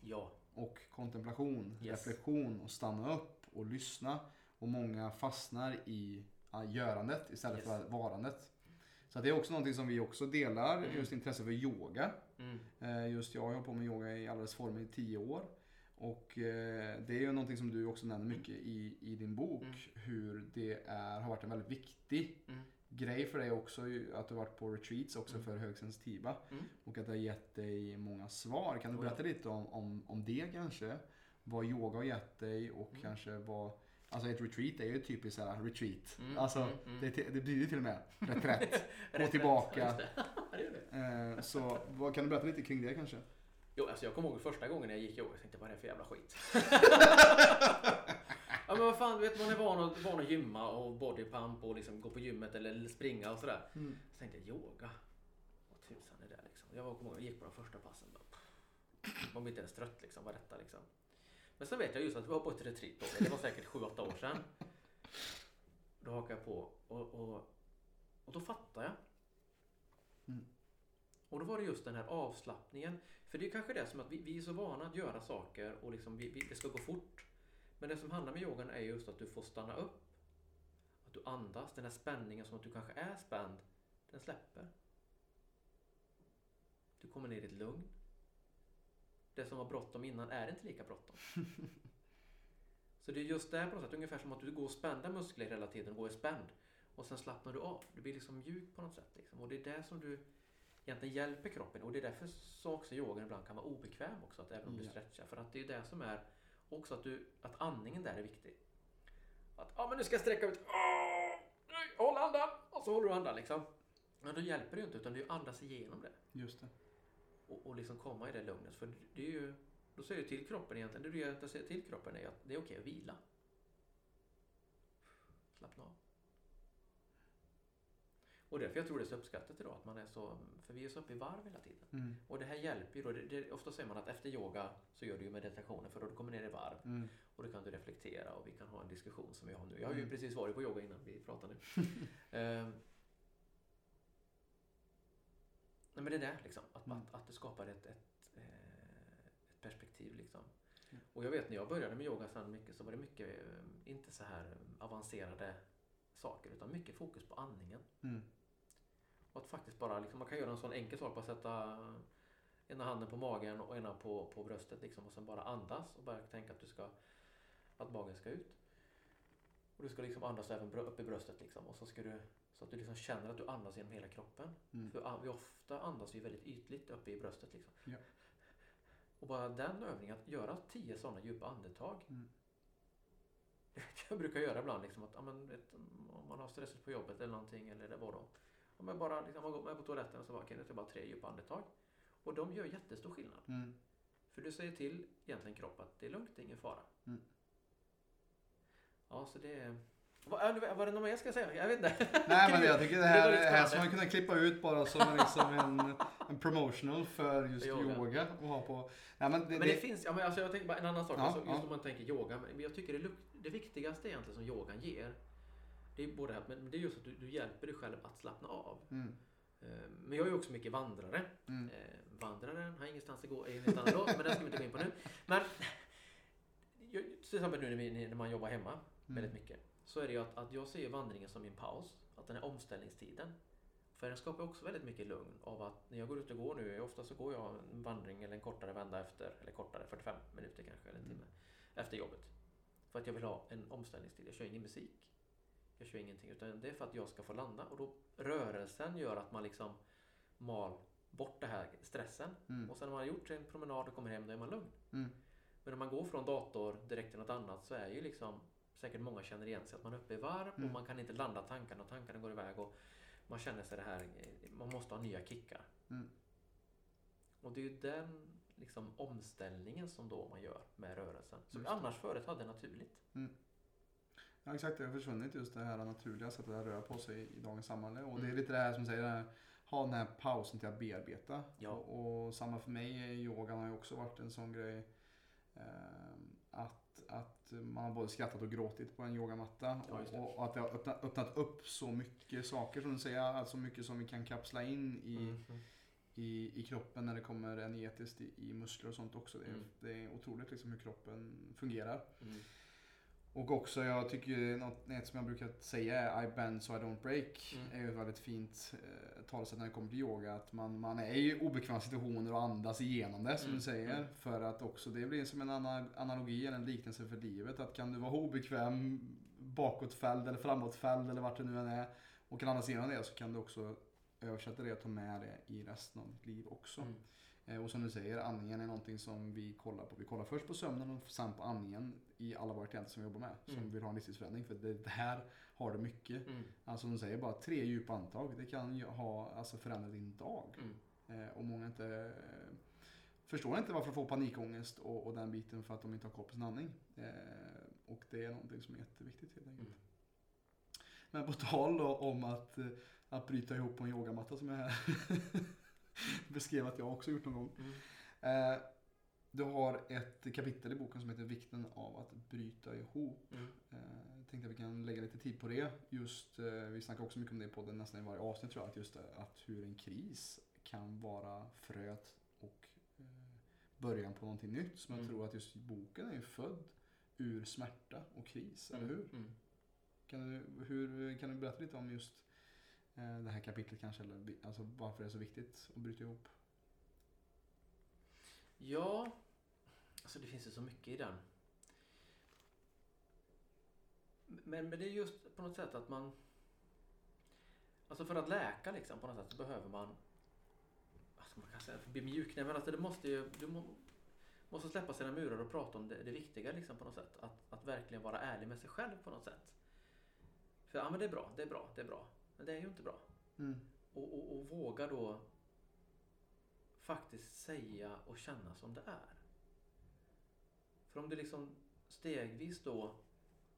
Ja. Och kontemplation, Yes. reflektion och stanna upp och lyssna. Och många fastnar i görandet istället Yes. för varandet. Så det är också någonting som vi också delar, Mm. just intresse för yoga. Mm. Eh, Just jag har hållit på med yoga i alla dess former i tio år. Och eh, det är ju någonting som du också nämner mycket i, i din bok. Mm. Hur det är, har varit en väldigt viktig Mm. grej för dig också. Att du har varit på retreats också Mm. för högsensitiva. Mm. Och att det har gett dig många svar. Kan du berätta lite om, om, om det kanske? Vad yoga har gett dig och Mm. kanske vad... Alltså ett retreat är ju typiskt såhär retreat. Mm, Alltså mm, mm. Det, det blir ju till och med [LAUGHS] reträtt. Rätt, tillbaka. [LAUGHS] eh, så vad, kan du berätta lite kring det kanske? Jo, alltså jag kommer ihåg första gången jag gick yoga. Jag tänkte vad är det för jävla skit? [LAUGHS] ja men vad fan, vet man är van att, van att gymma och bodypump och liksom gå på gymmet eller springa och sådär. Mm. Så tänkte jag yoga. Vad tusan är det liksom? Jag var, jag gick på de första passen. Bara, man blir inte ens trött liksom. Vad är detta liksom? Men så vet jag just att vi var på ett retreat då. Det var säkert 7-8 år sedan. Då hakade hakar på och, och, och då fattar jag. Mm. Och då var det just den här avslappningen. För det är kanske det som att vi, vi är så vana att göra saker och liksom vi, vi, det ska gå fort. Men det som handlar med yogan är just att du får stanna upp. Att du andas. Den här spänningen som att du kanske är spänd. Den släpper. Du kommer ner i ett lugn. Det som var bråttom innan är inte lika bråttom. Så det är just det på något sätt, ungefär som att du går och spända muskler hela tiden och är spänd. Och sen slappnar du av. Du blir liksom mjuk på något sätt. Liksom. Och det är det som du egentligen hjälper kroppen. Och det är därför så också yogan ibland kan vara obekväm också. Att även om du Ja. stretchar. För att det är det som är också att, du, att andningen där är viktig. Att ja men nu ska jag sträcka ut. Nej, håll andan! Och så håller du andan liksom. Men då hjälper det ju inte utan du andas igenom det. Just det. Och, och liksom komma i det lugnet. För det är ju, då säger du till kroppen egentligen, det du egentligen säger till kroppen är att det är okej att vila. Slappna av. Och därför jag tror det är så uppskattat idag att man är så, för vi är så uppe i varv hela tiden. Mm. Och det här hjälper ju då. Det, det, ofta säger man att efter yoga så gör du ju meditationen för då du kommer ner i varv. Mm. Och då kan du reflektera och vi kan ha en diskussion som vi har nu. Jag har ju Mm. precis varit på yoga innan vi pratar nu. [LAUGHS] Ehm. Nej men det är det liksom. Att, Mm. att, att det skapar ett, ett, eh, ett perspektiv liksom. Mm. Och jag vet när jag började med yoga sen mycket så var det mycket, eh, inte så här avancerade saker utan mycket fokus på andningen. Mm. Och att faktiskt bara, liksom, man kan göra en sån enkel sak, bara sätta ena handen på magen och ena på, på bröstet liksom, och sen bara andas och bara tänka att du ska, att magen ska ut. Och du ska liksom andas även upp i bröstet liksom, och så ska du, så att du liksom känner att du andas genom hela kroppen. Mm. För vi ofta andas vi väldigt ytligt uppe i bröstet liksom. Ja. Och bara den övningen, att göra tio sådana djupa andetag. Mm. [LAUGHS] Jag brukar göra ibland liksom att, ja, men, vet, om man har stressat på jobbet eller någonting eller det var då. Om jag bara liksom, man går med på toaletten och så bara, nu tar jag bara tre djupa andetag. Och de gör jättestor skillnad. Mm. För du säger till egentligen kroppen att det är lugnt, det är ingen fara. Mm. Ja, så det äh, var det något mer jag ska säga? Jag vet inte. [LAUGHS] Nej men jag tycker det här, var det här ska man kunna klippa ut bara som en, liksom en, [LAUGHS] en promotional för just yoga. yoga. och ha på. Nej, men det, Men det, det finns, ja, men alltså jag tänker bara en annan sak, Ja, alltså, just ja. om man tänker yoga. Men jag tycker det, det viktigaste egentligen som yogan ger, det är både att, men det är just att du, du hjälper dig själv att slappna av. mm, Eh, Men jag är ju också mycket vandrare. mm, Eh, vandraren har ingenstans att gå, en annan låt, men den ska vi inte gå in på nu. Men [LAUGHS] till exempel nu när man jobbar hemma mm, väldigt mycket. Så är det ju att, att jag ser vandringen som en paus. Att den är omställningstiden. För den skapar också väldigt mycket lugn av att när jag går ut och går nu, ofta så går jag en vandring eller en kortare vända efter, eller kortare, 45 minuter kanske, eller en Mm. timme, efter jobbet. För att jag vill ha en omställningstid. Jag kör ingen musik. Jag kör ingenting, utan det är för att jag ska få landa. Och då rörelsen gör att man liksom mal bort det här stressen. mm, Och sen när man har gjort sin promenad och kommer hem, då är man lugn. mm, Men om man går från dator direkt till något annat så är ju liksom säkert många känner igen sig att man är uppe i varv och Mm. man kan inte landa tankarna och tankarna går iväg och man känner sig det här, man måste ha nya kickar. Mm. Och det är ju den liksom omställningen som då man gör med rörelsen. Som Just annars förut hade naturligt. Ja exakt, det har försvunnit just det här naturliga sättet att röra på sig i dagens samhälle. Och det är Mm. lite det här som säger, här, ha den här pausen till att bearbeta. Ja. Och, och samma för mig, yogan har ju också varit en sån grej. Eh, att man har både skrattat och gråtit på en yogamatta. Ja, och, och att det har öppnat, öppnat upp så mycket saker som du säger, alltså mycket som vi kan kapsla in i, Mhm. i, i kroppen när det kommer energetiskt i, i muskler och sånt också. Det är, Mm. det är otroligt liksom hur kroppen fungerar. Mm. Och också, jag tycker något, något som jag brukar säga är I bend so I don't break. Mm. är ju ett väldigt fint eh, talesätt när det kommer till yoga. Att man, man är i obekväma situationer och andas igenom det som Mm. du säger. Mm. För att också, det blir som en ana- analogi eller en liknelse för livet. Att kan du vara obekväm bakåtfälld eller framåtfälld eller vart det nu än är. Och kan andas igenom det så kan du också översätta det och ta med det i resten av ditt liv också. Mm. Eh, Och som du säger, andningen är någonting som vi kollar på. Vi kollar först på sömnen och sen på andningen i alla våra klienter som vi jobbar med. Som Mm. vill ha en livsstilsförändring. För det här har du mycket. Mm. Alltså som du säger, bara tre djupa andetag. Det kan ha, alltså förändra din dag. Mm. Eh, och många inte eh, förstår inte varför de får panikångest och, och den biten för att de inte har koll på sin andning. Eh, och det är någonting som är jätteviktigt helt enkelt. Mm. Men på tal då om att, att bryta ihop på en yogamatta som jag här [LAUGHS] [LAUGHS] beskrev att jag också gjort någon gång. Mm. Eh, Du har ett kapitel i boken som heter Vikten av att bryta ihop. Mm. Eh, Jag tänkte att vi kan lägga lite tid på det. Just, eh, vi snackar också mycket om det i podden nästan i varje avsnitt tror jag. Att just det, att hur en kris kan vara fröet och eh, början på någonting nytt. Som jag Mm. tror att just boken är född ur smärta och kris, eller hur? Mm. Kan du, hur? kan du berätta lite om just eh, Eh, det här kapitlet kanske? Eller alltså varför det är så viktigt att bryta ihop? Ja, alltså det finns ju så mycket i den. Men, men det är just på något sätt att man... Alltså för att läka liksom på något sätt så behöver man... Alltså man kan säga bli mjuk. Nej men alltså det måste ju... Du må, måste släppa sina murar och prata om det, det viktiga liksom på något sätt. Att, att verkligen vara ärlig med sig själv på något sätt. För ja men det är bra, det är bra, det är bra. Men det är ju inte bra. Mm. Och, och, och våga då faktiskt säga och känna som det är. För om du liksom stegvis då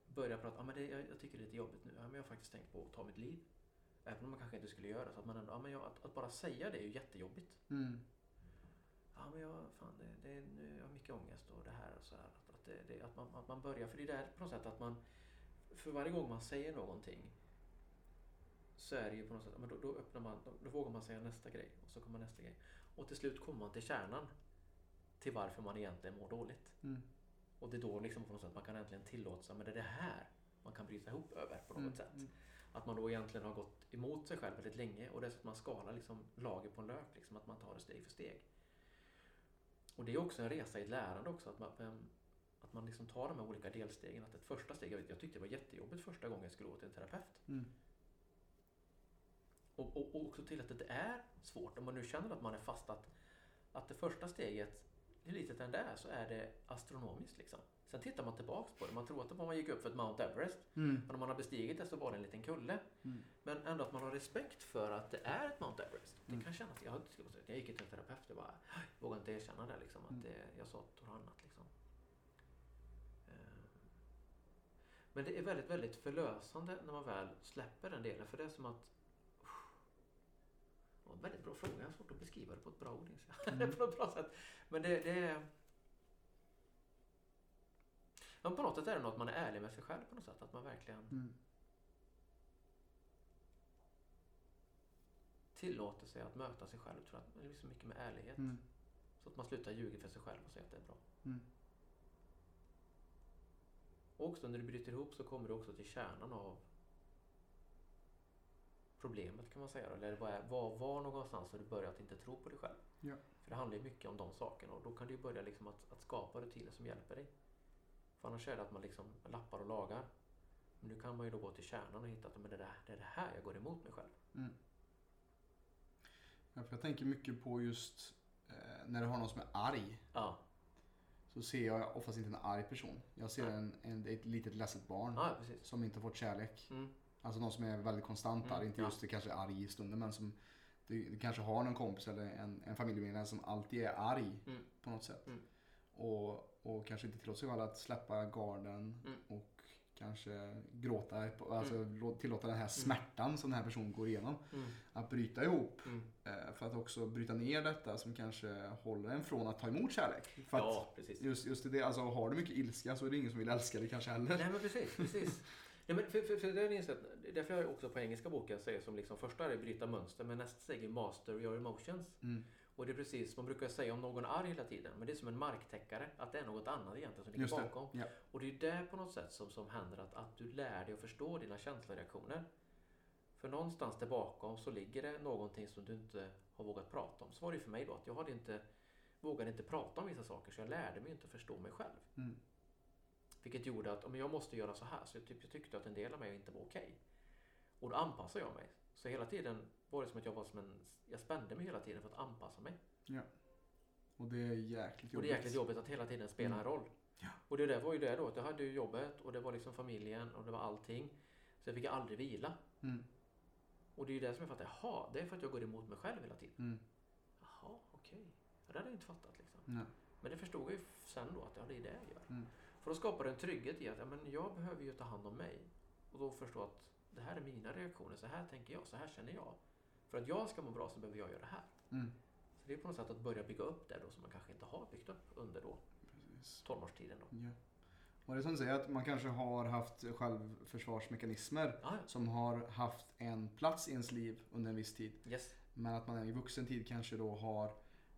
börjar prata, ah, men det, jag, jag tycker det är lite jobbigt nu, ja, men jag har faktiskt tänkt på att ta mitt liv. Även om man kanske inte skulle göra så. Att, man ändå, ja, men jag, att, att bara säga det är ju jättejobbigt. Mm. Ja men jag, fan, det, det, nu, jag har mycket ångest och det här och så här. Att, att, det, det, att, man, att man börjar, för det är där på något sätt att man, för varje gång man säger någonting så är det ju på något sätt, men då, då öppnar man, då, då vågar man säga nästa grej och så kommer nästa grej. Och till slut kommer man till kärnan till varför man egentligen mår dåligt. Mm. Och det är då liksom på något sätt man kan äntligen tillåta sig, men det är det här man kan bryta ihop över på något Mm. sätt. Mm. Att man då egentligen har gått emot sig själv väldigt länge och det är så att man skalar liksom lager på en lök, liksom att man tar det steg för steg. Och det är också en resa i ett lärande också, att man, ehm, att man liksom tar de här olika delstegen. Att ett första steg, jag, vet, jag tyckte det var jättejobbigt första gången jag skulle gå till en terapeut. Mm. Och, och, och också till att det är svårt, om man nu känner att man är fast att, att det första steget, hur litet än det är, så är det astronomiskt liksom. Sen tittar man tillbaks på det, man tror att man gick upp för ett Mount Everest, Mm. men om man har bestigit det så var det en liten kulle. Mm. Men ändå att man har respekt för att det är ett Mount Everest. Det Mm. kan kännas, jag, jag gick till en terapeut och bara, jag vågar inte erkänna det liksom, att Mm. det, jag sa och annat liksom. Eh, Men det är väldigt, väldigt förlösande när man väl släpper den delen, för det är som att det var en väldigt bra fråga, jag har svårt att beskriva det på ett bra ord. Mm. [LAUGHS] på ett bra sätt. Men det, det är... Men på något sätt är det nog att man är ärlig med sig själv på något sätt. Att man verkligen Mm. tillåter sig att möta sig själv. Tror jag. Det är så mycket med ärlighet. Mm. Så att man slutar ljuga för sig själv och säga att det är bra. Mm. Och också när du bryter ihop så kommer du också till kärnan av problemet kan man säga. Eller vad, är, var, var någonstans har du börjat inte tro på dig själv? Ja. För det handlar ju mycket om de sakerna och då kan du ju börja liksom att, att skapa rutiner som hjälper dig. För annars är det att man liksom lappar och lagar. Men nu kan man ju då gå till kärnan och hitta att men det, där, det är det här jag går emot mig själv. Mm. Ja, jag tänker mycket på just eh, när du har någon som är arg. Ja, Så ser jag oftast inte en arg person. Jag ser en, en, ett litet ledset barn ja som inte fått kärlek. Mm. Alltså någon som är väldigt konstant Mm, arg. Inte ja. just det kanske arg i stunden men som du, du kanske har någon kompis eller en, en familjemedlem som alltid är arg Mm. på något sätt. Mm. Och, och kanske inte tillåter sig själv att släppa garden Mm. och kanske gråta, alltså lå- tillåta den här smärtan som den här personen går igenom. Mm. Att bryta ihop. Mm. eh, För att också bryta ner detta som kanske håller en från att ta emot kärlek. För Ja, precis. just, just det, alltså har du mycket ilska så är det ingen som vill älska dig kanske heller. Nej men precis, precis. [LAUGHS] Nej, men för, för, för det är insett, därför jag också på engelska boken säger som liksom första är bryta mönster men nästa steg är master your emotions. Mm. Och det är precis, man brukar säga om någon är arg hela tiden, men det är som en marktäckare, att det är något annat egentligen som ligger Just det. bakom. Ja. Och det är det på något sätt som, som händer, att, att du lär dig att förstå dina känsloreaktioner. För någonstans där bakom så ligger det någonting som du inte har vågat prata om. Så var det ju för mig då, att jag hade inte, vågade inte prata om vissa saker, så jag lärde mig inte att förstå mig själv. Mm. Vilket gjorde att om jag måste göra så här, så jag, typ, jag tyckte att en del av mig inte var okej. Och då anpassade jag mig. Så hela tiden var det som att jag var som en, jag spände mig hela tiden för att anpassa mig. Och det är jäkligt jobbigt. Och det är jäkligt jobbigt att hela tiden spela en Mm. roll. Ja. Och det där var ju det då, jag hade ju jobbet och det var liksom familjen och det var allting. Så jag fick aldrig vila. Mm. Och det är ju det som jag fattar, jaha, det är för att jag går emot mig själv hela tiden. Mm. Jaha, okej. Ja, det hade jag inte fattat liksom. Nej. Men det förstod jag ju sen då att ja, det är det jag gör. Mm. För då skapar det en trygghet i att ja, men jag behöver ju ta hand om mig. Och då förstå att det här är mina reaktioner, så här tänker jag, så här känner jag. För att jag ska må bra så behöver jag göra det här. Mm. Det är på något sätt att börja bygga upp det då som man kanske inte har byggt upp under då Precis. tonårstiden. Då. Ja. Och det är som du säger att man kanske har haft självförsvarsmekanismer Ah, ja. som har haft en plats i ens liv under en viss tid. Yes. Men att man i vuxen tid kanske då har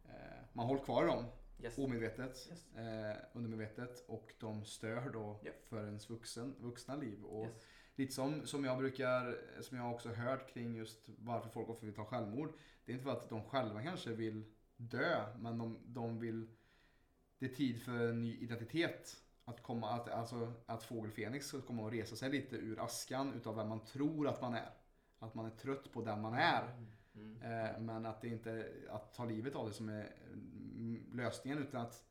eh, man hållit kvar i dem Yes. omedvetet, Yes. eh, undermedvetet och de stör då Ja. för ens vuxen, vuxna liv. Och Yes. lite som, som jag brukar, som jag också hört kring just varför folk ofta vill ta självmord. Det är inte för att de själva kanske vill dö, men de, de vill, det är tid för en ny identitet. Att komma, att, alltså att Fågel Fenix ska komma och resa sig lite ur askan utav vem man tror att man är. Att man är trött på den man är. Mm. Mm. Eh, Men att det inte att ta livet av det som är lösningen utan att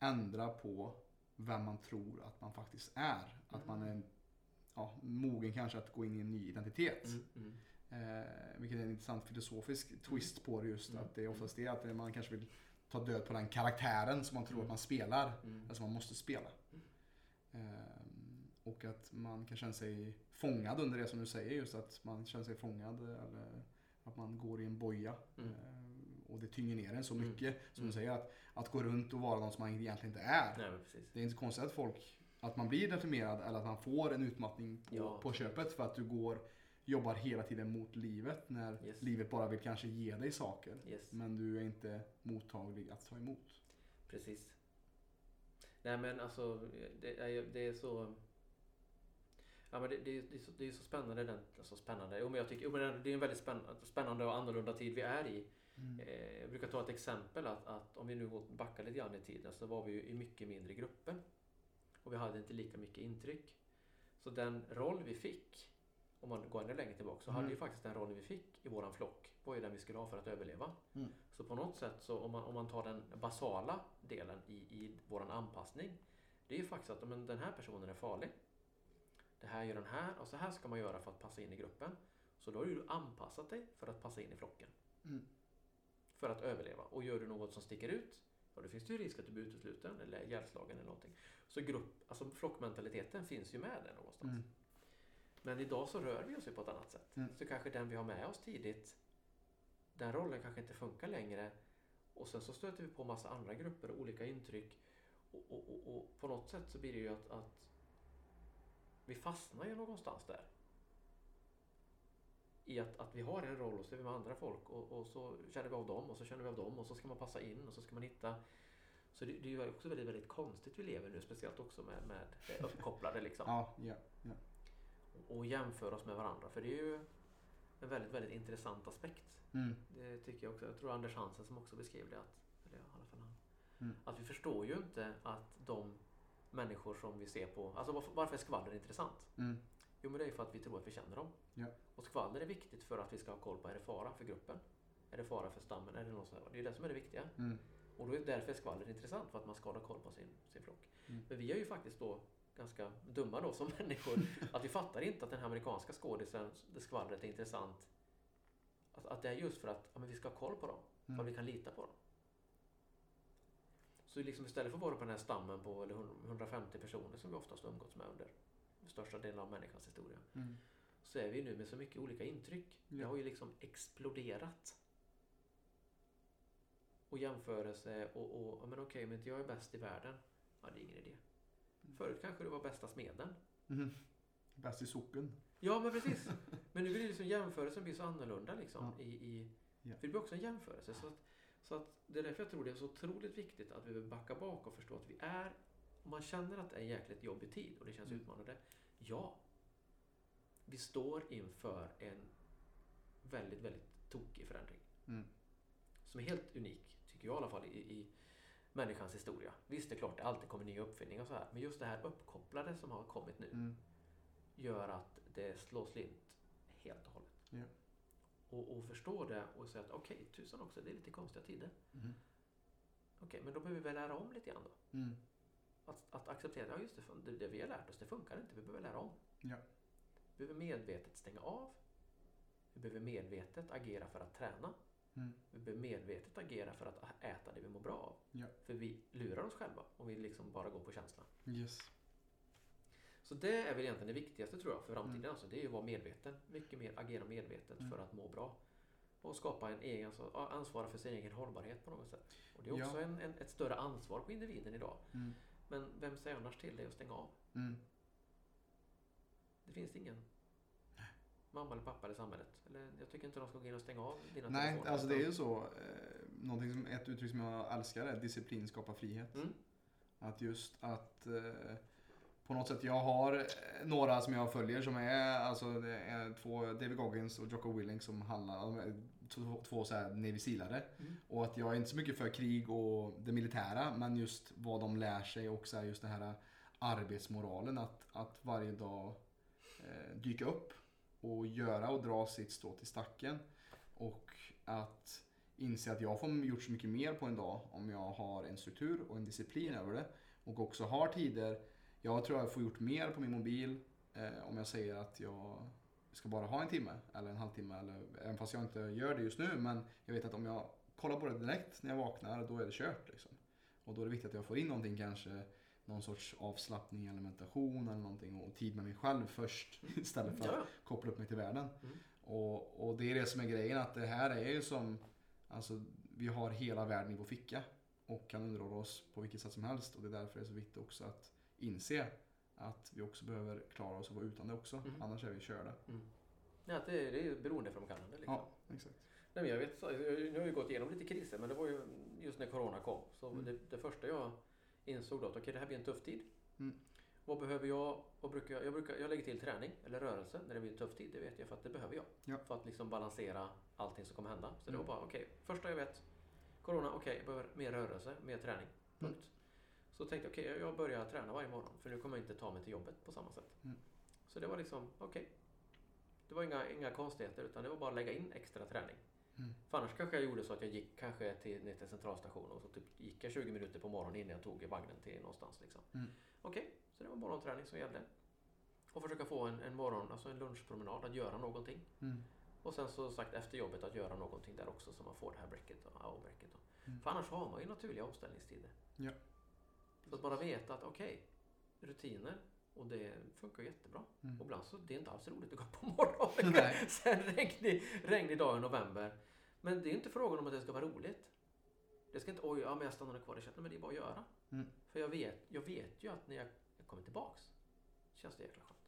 ändra på vem man tror att man faktiskt är. Att man är ja, mogen kanske att gå in i en ny identitet. Mm. Mm. Eh, vilket är en intressant filosofisk twist på det just. Mm. Att det är oftast det att man kanske vill ta död på den karaktären som man tror att man spelar. Mm. Eller som man måste spela. Eh, och att man kan känna sig fångad under det som du säger. Just att man känner sig fångad. Eller att man går i en boja. Mm. Eh, och det tynger ner en så Mm. mycket. Som Mm. du säger, att, att gå runt och vara någon som man egentligen inte är. Nej. Det är inte konstigt att folk, att man blir deprimerad eller att man får en utmattning på, Ja, på köpet för att du går, jobbar hela tiden mot livet när Yes. livet bara vill kanske ge dig saker. Yes. Men du är inte mottaglig att ta emot. Precis. Nej men alltså det är, det är så... Ja men det, det, är- det, är så, det är så spännande. Den, alltså spännande. Jo, men jag tycker, jo, men det är en väldigt spännande, spännande och annorlunda tid vi är i. Eh, jag brukar ta ett exempel att, att om vi nu backar lite grann i tiden så var vi ju i mycket mindre grupper. Och vi hade inte lika mycket intryck. Så den roll vi fick, om man går ännu längre tillbaka, så Mm. hade ju faktiskt den rollen vi fick i våran flock var ju den vi skulle ha för att överleva. Mm. Så på något sätt så om man, om man tar den basala delen i, i våran anpassning. Det är ju faktiskt att men, den här personen är farlig. Det här gör den här och så här ska man göra för att passa in i gruppen. Så då har du anpassat dig för att passa in i flocken. Mm. För att överleva. Och gör du något som sticker ut, ja, då finns det ju risk att du blir utesluten eller ihjälslagen eller någonting. Så grupp, alltså flockmentaliteten finns ju med där någonstans. Mm. Men idag så rör vi oss ju på ett annat sätt. Mm. Så kanske den vi har med oss tidigt, den rollen kanske inte funkar längre. Och sen så stöter vi på massa andra grupper och olika intryck. Och, och, och, och på något sätt så blir det ju att, att vi fastnar ju någonstans där. I att, att vi har en roll och så är vi med andra folk och, och så känner vi av dem och så känner vi av dem och så ska man passa in och så ska man hitta. Så det, det är ju också väldigt, väldigt konstigt vi lever nu, speciellt också med, med det uppkopplade liksom Ja, ja, ja. och jämföra oss med varandra. För det är ju en väldigt, väldigt intressant aspekt. Mm. Det tycker jag också. Jag tror Anders Hansen som också beskrev det. Att, eller i alla fall han. Mm. Att vi förstår ju inte att de människor som vi ser på... Alltså varför, varför är skvaller intressant? Mm. Jo men det är för att vi tror att vi känner dem. Ja. Och skvaller är viktigt för att vi ska ha koll på är det fara för gruppen? Är det fara för stammen? Är det något sånt här? Det är det som är det viktiga. Mm. Och då är därför är skvaller intressant, för att man ska hålla koll på sin, sin flock. Mm. Men vi är ju faktiskt då ganska dumma då som [LAUGHS] människor. att vi fattar inte att den här amerikanska skådisen, det skvallret är intressant. Att, att det är just för att ja, men vi ska ha koll på dem, för Mm. att vi kan lita på dem. Så liksom istället för att vara på den här stammen på eller 150 personer som vi oftast umgåtts med under största delen av människans historia. Mm. Så är vi nu med så mycket olika intryck. Det Ja. har ju liksom exploderat. Och jämförelse och, och men okej, men inte jag är bäst i världen. Ja, det är ingen idé. Förut kanske du var bästa smeden. Mm. Bäst i socken. Ja, men precis. Men nu blir det liksom jämförelsen blir så annorlunda liksom. Ja. I, i, Ja. för det blir också en jämförelse. Så att, så att det är därför jag tror det är så otroligt viktigt att vi vill backa bak och förstå att vi är, om man känner att det är en jäkligt jobbig tid och det känns Mm. utmanande. Ja, vi står inför en väldigt, väldigt tokig förändring. Mm. Som är helt unik, tycker jag i alla fall, i, i människans historia. Visst, det är klart det alltid kommer nya uppfinningar och så här. Men just det här uppkopplade som har kommit nu Mm. gör att det slår slint helt och hållet. Ja. Och, och förstå det och säga att okej, tusan också, det är lite konstiga tider. Mm. Okej, men då behöver vi väl lära om lite grann då. Mm. Att, att acceptera, ja just det, det, vi har lärt oss, det funkar inte, vi behöver lära om. Ja. Vi behöver medvetet stänga av. Vi behöver medvetet agera för att träna. Mm. Vi behöver medvetet agera för att äta det vi mår bra av. Ja. För vi lurar oss själva om vi liksom bara går på känslan. Yes. Så det är väl egentligen det viktigaste tror jag för framtiden. Mm. Alltså, det är ju att vara medveten. Mycket mer agera medvetet Mm. för att må bra. Och skapa en egen, alltså, ansvara för sin egen hållbarhet på något sätt. Och det är Ja. också en, en, ett större ansvar på individen idag. Mm. Men vem säger annars till dig att stänga av? Mm. Det finns ingen mamma eller pappa eller samhället. Eller, jag tycker inte de ska gå in och stänga av dina Nej, telefoner. alltså det är ju så. Eh, någonting som, ett uttryck som jag älskar är disciplin skapar frihet. Mm. Att just att eh, på något sätt, jag har eh, några som jag följer som är, alltså det är två, David Goggins och Jocko Willink som handlar, är två, två så här Navy Sealare. Mm. Och att jag är inte så mycket för krig och det militära, men just vad de lär sig och så här, just det här arbetsmoralen. Att, att varje dag eh, dyka upp och göra och dra sitt strå till stacken. Och att inse att jag får gjort så mycket mer på en dag om jag har en struktur och en disciplin över det. Och också har tider, jag tror jag får gjort mer på min mobil eh, om jag säger att jag ska bara ha en timme eller en halvtimme. Eller, även fast jag inte gör det just nu. Men jag vet att om jag kollar på det direkt när jag vaknar, då är det kört. Liksom. Och då är det viktigt att jag får in någonting kanske någon sorts avslappning eller meditation eller någonting och tid med mig själv först [LAUGHS] istället för att koppla upp mig till världen. Mm. Och, och det är det som är grejen att det här är ju som, alltså vi har hela världen i vår ficka och kan underhålla oss på vilket sätt som helst och det är därför det är så viktigt också att inse att vi också behöver klara oss och vara utan det också, Mm. annars är vi körda. mm. ja, att det, det är beroendeframkallande. Liksom. Ja, exakt. Nej, jag vet, nu har vi gått igenom lite kriser, men det var ju just när Corona kom. Så Mm. det, det första jag insåg då att okej, det här blir en tuff tid. Mm. Vad behöver jag? Vad brukar jag, jag, brukar, jag lägger till träning eller rörelse när det blir en tuff tid. Det vet jag för att det behöver jag. Ja. För att liksom balansera allting som kommer hända. Så det Mm. var bara okej, första jag vet. Corona, okej, jag behöver mer rörelse, mer träning. Mm. Punkt. Så tänkte jag, okej, jag börjar träna varje morgon. För nu kommer jag inte ta mig till jobbet på samma sätt. Mm. Så det var liksom, okej. Det var inga, inga konstigheter utan det var bara att lägga in extra träning. Mm. För annars kanske jag gjorde så att jag gick kanske till, ner till centralstationen och så typ gick jag 20 minuter på morgonen innan jag tog vagnen till någonstans. Liksom. Mm. Okej, så det var morgonträning som gällde. Och försöka få en, en morgon, alltså en lunchpromenad, att göra någonting. Mm. Och sen så sagt efter jobbet att göra någonting där också så man får det här breaket och hour-breaket. då. Mm. För annars har man ju naturliga omställningstider. Ja. Så att bara veta att okej, rutiner och det funkar jättebra. Mm. Och ibland så det är inte alls roligt att gå på morgonen. Nej. [LAUGHS] Sen regnig, regnig dag i november. Men det är inte frågan om att det ska vara roligt. Det ska inte, oj, ja, men jag stannar kvar i chatten. Men det är bara att göra. Mm. För jag vet, jag vet ju att när jag, jag kommer tillbaks känns det jäkla skönt.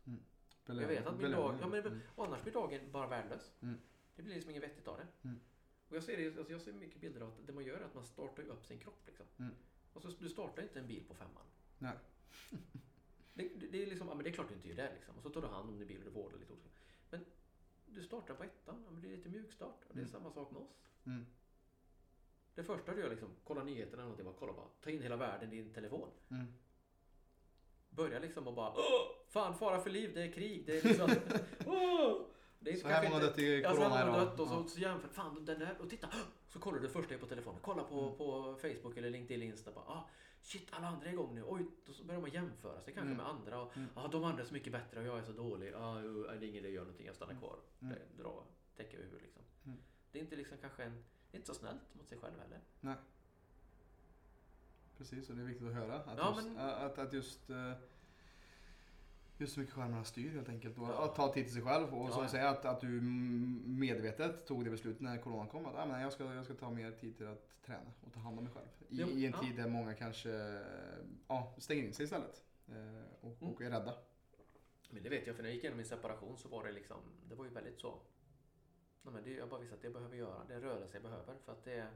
Belöning- Jag vet att min dag, ja, men, Mm. annars blir dagen bara värdelös. Mm. Det blir liksom inget vettigt av det. Mm. Och jag ser, det, alltså jag ser mycket bilder av att det man gör är att man startar upp sin kropp. Liksom. Mm. Och så, du startar inte en bil på femman. Nej. [LAUGHS] Det, det, det är liksom, ja, men det är klart du inte gör det liksom. Och så tar du hand om din bil och du vårdar lite olika. Men du startar på ettan, ja, men det är lite mjukstart. Och det är Mm. samma sak med oss. Mm. Det första du gör liksom, kolla nyheterna eller någonting, bara kolla bara. Ta in hela världen i din telefon. Mm. Börja liksom och bara Åh! Fan, fara för liv, det är krig, det är liksom... [LAUGHS] Åh! det är Så här många dött i Ja, så här corona många dött och så, Ja. så jämför, fan den där, och titta! Så kollar du först på telefonen, kolla på, Mm. på Facebook eller LinkedIn, Insta, bara ah, shit alla andra är igång nu, oj! Då börjar man jämföra sig kanske Mm. med andra och Mm. ah, de andra är så mycket bättre och jag är så dålig, ah, det är ingen idé att göra någonting, jag stannar kvar, Mm. Det- dra, täcka över liksom. Mm. Det är inte liksom kanske en, inte så snällt mot sig själv heller. Nej. Precis, och det är viktigt att höra. Att, Ja, just, men- att, att just, eh, just så mycket skärmarna styr helt enkelt. Och Ja. att ta tid till sig själv. Och Ja, som säger, att, att du medvetet tog det beslutet när corona kom. Att ah, men jag, ska, jag ska ta mer tid till att träna och ta hand om mig själv. I, Jo, i en ja. tid där många kanske ja, stänger in sig istället. Eh, och, Mm. och är rädda. Men det vet jag, för när jag gick igenom min separation så var det liksom, det var ju väldigt så. Nej, men det, jag bara visste att det jag behöver göra, det är rörelse jag behöver. För att det,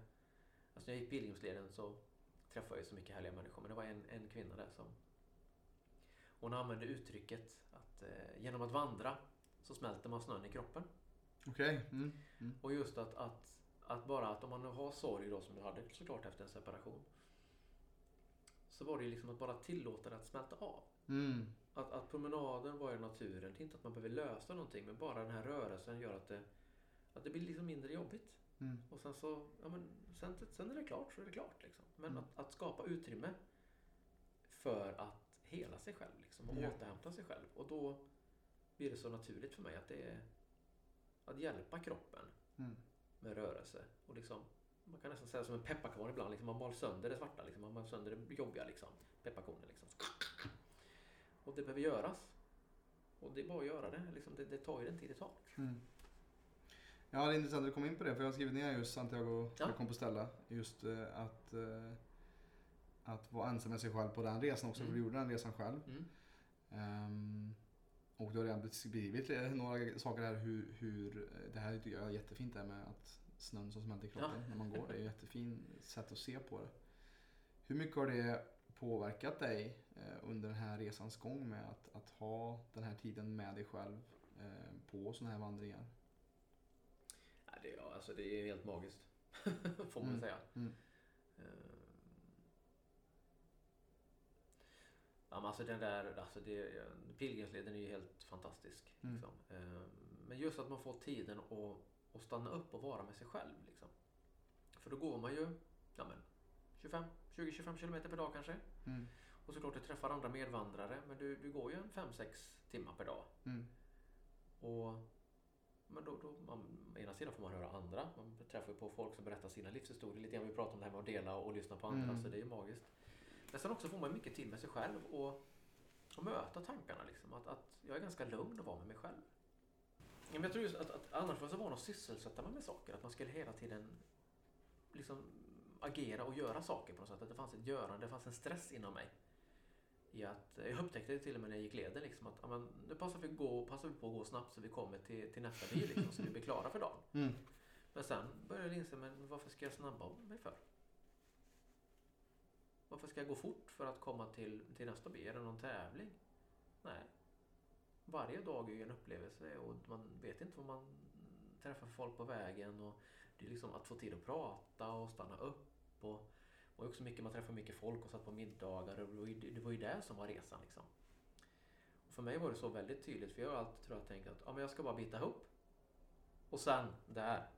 alltså när jag gick pilgrimsleden så träffade jag så mycket härliga människor. Men det var en, en kvinna där som, hon använde uttrycket att eh, genom att vandra så smälter man snön i kroppen. Okej. Mm. Mm. Och just att, att, att bara att om man har sorg då som jag hade såklart efter en separation. Så var det ju liksom att bara tillåta det att smälta av. Mm. Att, att promenaden var i naturen, det är inte att man behöver lösa någonting men bara den här rörelsen gör att det, att det blir liksom mindre jobbigt. Mm. Och sen så, ja men sen, sen är det klart så är det klart liksom. Men Mm. att, att skapa utrymme för att hela sig själv liksom och Ja. återhämta sig själv. Och då blir det så naturligt för mig att det är att hjälpa kroppen Mm. med rörelse. Och liksom, man kan nästan säga som en pepparkorn ibland. Liksom, man mal sönder det svarta, liksom, man mal sönder det jobbiga. Liksom, pepparkornen. Liksom. Och det behöver göras. Och det är bara att göra det. Liksom, det, det tar ju den tid det tar. Mm. Ja, det är intressant att du kom in på det för jag har skrivit ner just Santiago Ja. de Compostela. Just eh, att, eh, att vara ensam med sig själv på den resan också. Mm. För du gjorde den resan själv. Mm. Ehm, och du har redan beskrivit eh, några saker här hur, hur eh, det här tycker jag är jättefint det här med att snön som smälter i kroppen när man går. Det är ett jättefint sätt att se på det. Hur mycket har det påverkat dig eh, under den här resans gång med att, att ha den här tiden med dig själv på sådana här vandringar? Ja, det, ja, alltså det är helt magiskt. [LAUGHS] Får man Mm. säga. Mm. Eh, Ja, men alltså den där, alltså det, pilgrimsleden är ju helt fantastisk. Mm. Liksom. Eh, Men just att man får tiden att, att stanna upp och vara med sig själv. Liksom. För då går man ju ja, men 25, 20-25 kilometer per dag kanske. Mm. Och såklart du träffar andra medvandrare. Men du, du går ju en 5-6 timmar per dag. Mm. Och, men då, då, man, ena sidan får man höra andra. Man träffar på folk som berättar sina livshistorier. Lite grann vi pratar om det här med att dela och lyssna på andra. Mm. Så det är ju magiskt. Men sen också får man mycket till med sig själv och, och möta tankarna. Liksom. Att, att jag är ganska lugn att vara med mig själv. Men jag tror just att, att annars var jag så van att sysselsätta mig med saker. Att man skulle hela tiden liksom agera och göra saker på något sätt. Att det fanns ett görande, det fanns en stress inom mig. I att, jag upptäckte det till och med när jag gick leden. Liksom, att ja, men, nu passar vi, gå, passar vi på att gå snabbt så vi kommer till, till nästa bil. Liksom, så vi blir klara för dagen. Mm. Men sen började jag inse, men varför ska jag snabba mig för? Varför ska jag gå fort för att komma till, till nästa by? Är det någon tävling? Nej. Varje dag är ju en upplevelse och man vet inte vad man träffar folk på vägen. Och det är liksom att få tid att prata och stanna upp. Och, och också mycket, man träffar mycket folk och satt på middagar. Och det, var ju, det var ju det som var resan. Liksom. Och för mig var det så väldigt tydligt, för jag har alltid tror jag, tänkt att ja, men jag ska bara bita ihop. Och sen, där,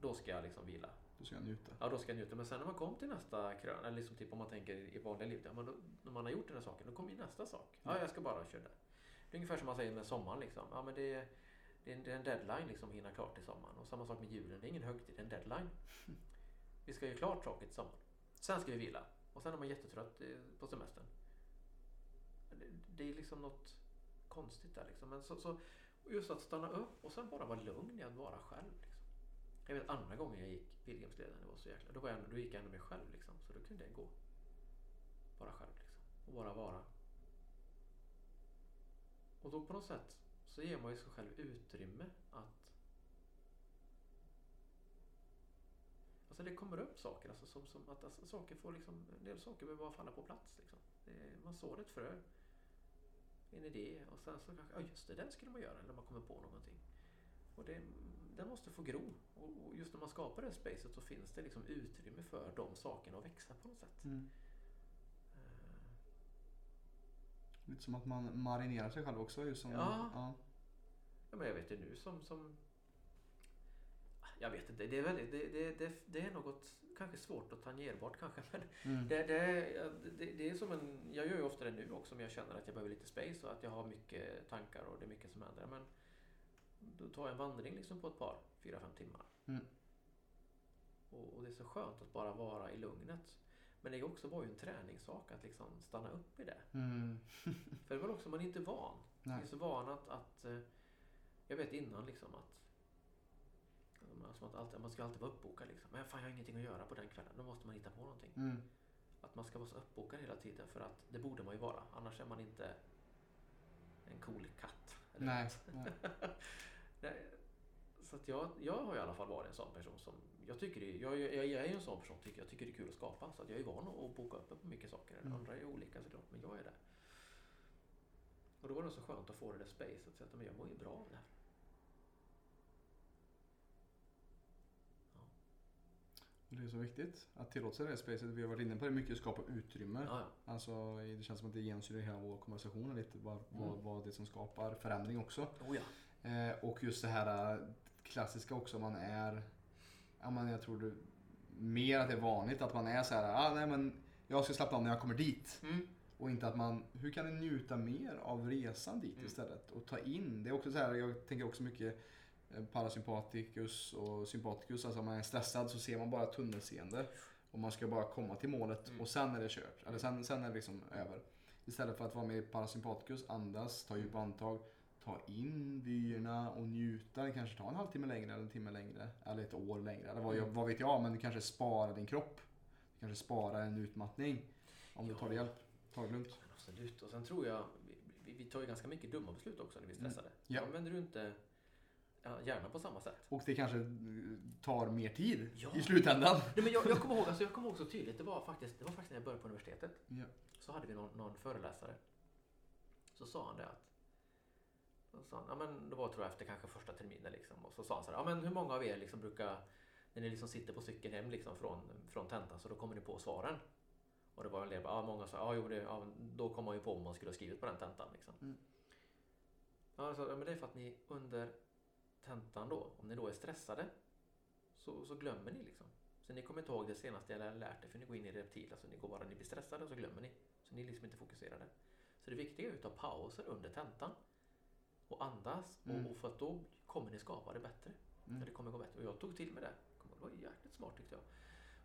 då ska jag liksom vila. Då ska jag njuta. Ja, då ska jag njuta. Men sen när man kom till nästa krön, eller liksom typ om man tänker i vanliga livet, ja, men då, när man har gjort den här saken, då kommer ju nästa sak. Ja, jag ska bara köra där. Det är ungefär som man säger med sommaren liksom. Ja, men det, är, det, är en, deadline liksom att hinna klart till sommaren. Och samma sak med julen, det är ingen högtid, det är en deadline. [LAUGHS] Vi ska ju klart saker till sommaren. Sen ska vi vila. Och sen är man jättetrött eh, på semestern. Det, det är liksom något konstigt där liksom. Men så, så, just att stanna upp och sen bara vara lugn i att vara själv. Jag vet andra gången jag gick Pilgrimsleden, det var så jäkla... Då, var jag, då gick jag ändå med själv liksom. Så då kunde jag gå. Bara själv liksom. Och bara vara. Och då på något sätt så ger man ju sig själv utrymme att... Alltså det kommer upp saker, alltså som, som att alltså, saker får liksom... En del saker behöver bara falla på plats liksom. Det, man sår ett frö. En idé och sen så kanske, ja just det, den skulle man göra. Eller man kommer på någonting. Och det, den måste få gro. Och, just när man skapar det här spacet så finns det liksom utrymme för de sakerna att växa på något sätt. Mm. Eh, Lite som att man marinerar sig själv också. Just som, Ja. ja. Ja, men jag vet ju nu som, som... Jag vet inte, det är, väldigt, det, det, det, är något kanske svårt och tangerbart kanske. [LAUGHS] Men Mm. det, det, är som en... Jag gör ju ofta det nu också om jag känner att jag behöver lite space och att jag har mycket tankar och det är mycket som händer. Men då tar jag en vandring liksom på ett par, fyra, fem timmar. Mm. Och, och det är så skönt att bara vara i lugnet. Men det är också var ju en träningssak att liksom stanna upp i det. Mm. [LAUGHS] För det var också, man är inte van. Man är så van att, att eh, jag vet innan liksom att Alltså att alltid, man ska alltid vara uppbokad liksom. Men fan jag har ingenting att göra på den kvällen. Då måste man hitta på någonting. Mm. Att man ska vara så uppbokad hela tiden för att det borde man ju vara. Annars är man inte en cool katt. eller Nej. Nej. [LAUGHS] Så att jag, jag har i alla fall varit en sån person som jag tycker det, jag, jag, jag är ju en sån person tycker jag tycker det är kul att skapa. Så att jag är van att boka upp på mycket saker. Mm. Andra är olika såklart, men jag är det. Och då var det så skönt att få det där spacet. Att men jag mår ju bra av det här. Det är så viktigt att tillåta sig det spacet. Vi har varit inne på det mycket, skapa utrymme. Ja, ja. Alltså, det känns som att det genomsyrar hela vår konversation lite. Vad, vad, Mm. vad det är som skapar förändring också. Oh, ja. Eh, och just det här eh, klassiska också, man är, ja men jag tror det, mer att det är vanligt att man är så här, ah, nej men jag ska slappna av när jag kommer dit. Mm. Och inte att man, hur kan du njuta mer av resan dit Mm. istället? Och ta in, det är också så här, jag tänker också mycket eh, parasympaticus och sympaticus, alltså om man är stressad så ser man bara tunnelseende. Och man ska bara komma till målet Mm. och sen är det kört. Eller sen, sen är det liksom över. Istället för att vara med i parasympaticus, andas, ta djupa andetag, ta in vyerna och njuta. Det kanske tar en halvtimme längre eller en timme längre. Eller ett år längre. Eller vad, Mm. vad vet jag. Men du kanske sparar din kropp. Du kanske sparar en utmattning. Om du tar det hjälp. Ta det lugnt. Men absolut. Och sen tror jag, vi, vi, tar ju ganska mycket dumma beslut också när vi är stressade. Mm. Ja. Då använder du inte hjärnan på samma sätt. Och det kanske eh, tar mer tid Ja. i slutändan. Nej, men jag, jag, kommer ihåg, alltså, jag kommer ihåg så tydligt, det var, faktiskt, det var faktiskt när jag började på universitetet. Ja. Så hade vi någon, någon föreläsare. Så sa han det att så sa han, ja, men det var tror jag efter kanske första terminen liksom. Och så sa han så här, ja, men hur många av er liksom brukar, när ni liksom sitter på cykeln hem liksom från, från tentan så då kommer ni på svaren. Och det var en del, ja många sa, ja jo det, ja, då kom man ju på vad man skulle ha skrivit på den tentan liksom. Mm. Ja, så, ja, men det är för att ni under tentan då, om ni då är stressade så, så glömmer ni liksom. Så ni kommer inte ihåg det senaste jag lärt er för ni går in i reptil, alltså ni går bara, ni blir stressade och så glömmer ni. Så ni är liksom inte fokuserade. Så det viktiga är att ta pauser under tentan och andas Mm. och, och för att då kommer ni skapa det bättre. Mm. Det kommer gå bättre. Och jag tog till mig det. Det var jäkligt smart tyckte jag.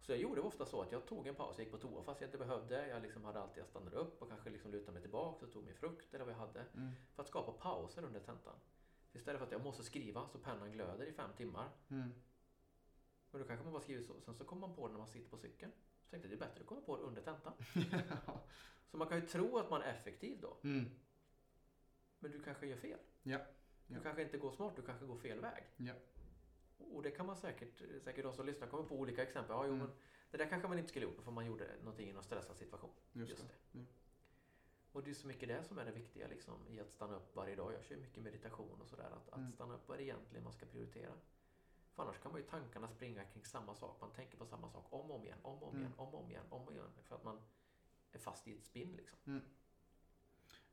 Så jag gjorde ofta så att jag tog en paus, jag gick på toa fast jag inte behövde. Jag liksom hade alltid, jag stannade upp och kanske liksom lutade mig tillbaka och tog min frukt eller vad jag hade. Mm. För att skapa pauser under tentan. Istället för att jag måste skriva så pennan glöder i fem timmar. Mm. Men då kanske man bara skriver så. Sen så kommer man på det när man sitter på cykeln. Så tänkte jag det är bättre att komma på det under tentan. [LAUGHS] Så man kan ju tro att man är effektiv då. mm. Men du kanske gör fel. Ja. Du Ja. kanske inte går smart, du kanske går fel väg. Ja. Och det kan man säkert, säkert de som lyssnar kommer på olika exempel. Ja, jo, Mm. men det där kanske man inte skulle gjort för man gjorde någonting i någon stressad situation. Just, Just det. det. Ja. Och det är så mycket det som är det viktiga liksom, i att stanna upp varje dag. Jag kör mycket meditation och sådär. Att, Mm. att stanna upp vad det egentligen man ska prioritera. För annars kan man ju tankarna springa kring samma sak. Man tänker på samma sak om och om igen, om och om Mm. igen, om och om igen, om och igen. För att man är fast i ett spinn liksom.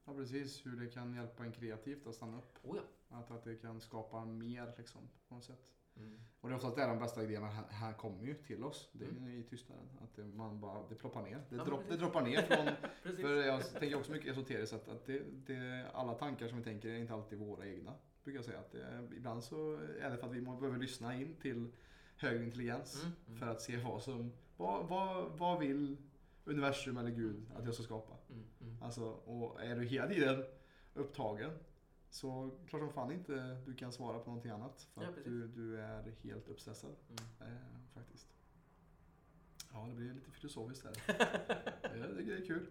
Ja, precis. Hur det kan hjälpa en kreativt att stanna upp. Oh ja. Att, att det kan skapa mer liksom, på något sätt. Mm. Och det är ofta att det är de bästa idéerna här, här kommer ju till oss. Det är Mm. i tystnaden. Att det, man bara, det ploppar ner. Det, Ja, dropp, det droppar ner från... [LAUGHS] För jag tänker också mycket esoteriskt att, att det, det, alla tankar som vi tänker är inte alltid våra egna. Brukar jag säga. Att det, ibland så är det för att vi behöver lyssna in till högre intelligens. Mm, mm. För att se vad som... Vad, vad, vad vill universum eller Gud att jag ska skapa? Alltså, och är du hela tiden upptagen så klart som fan inte du kan svara på någonting annat. För Ja, att du, du är helt uppstressad Mm. eh, faktiskt. Ja, det blir lite filosofiskt här. [LAUGHS] Det, det är kul.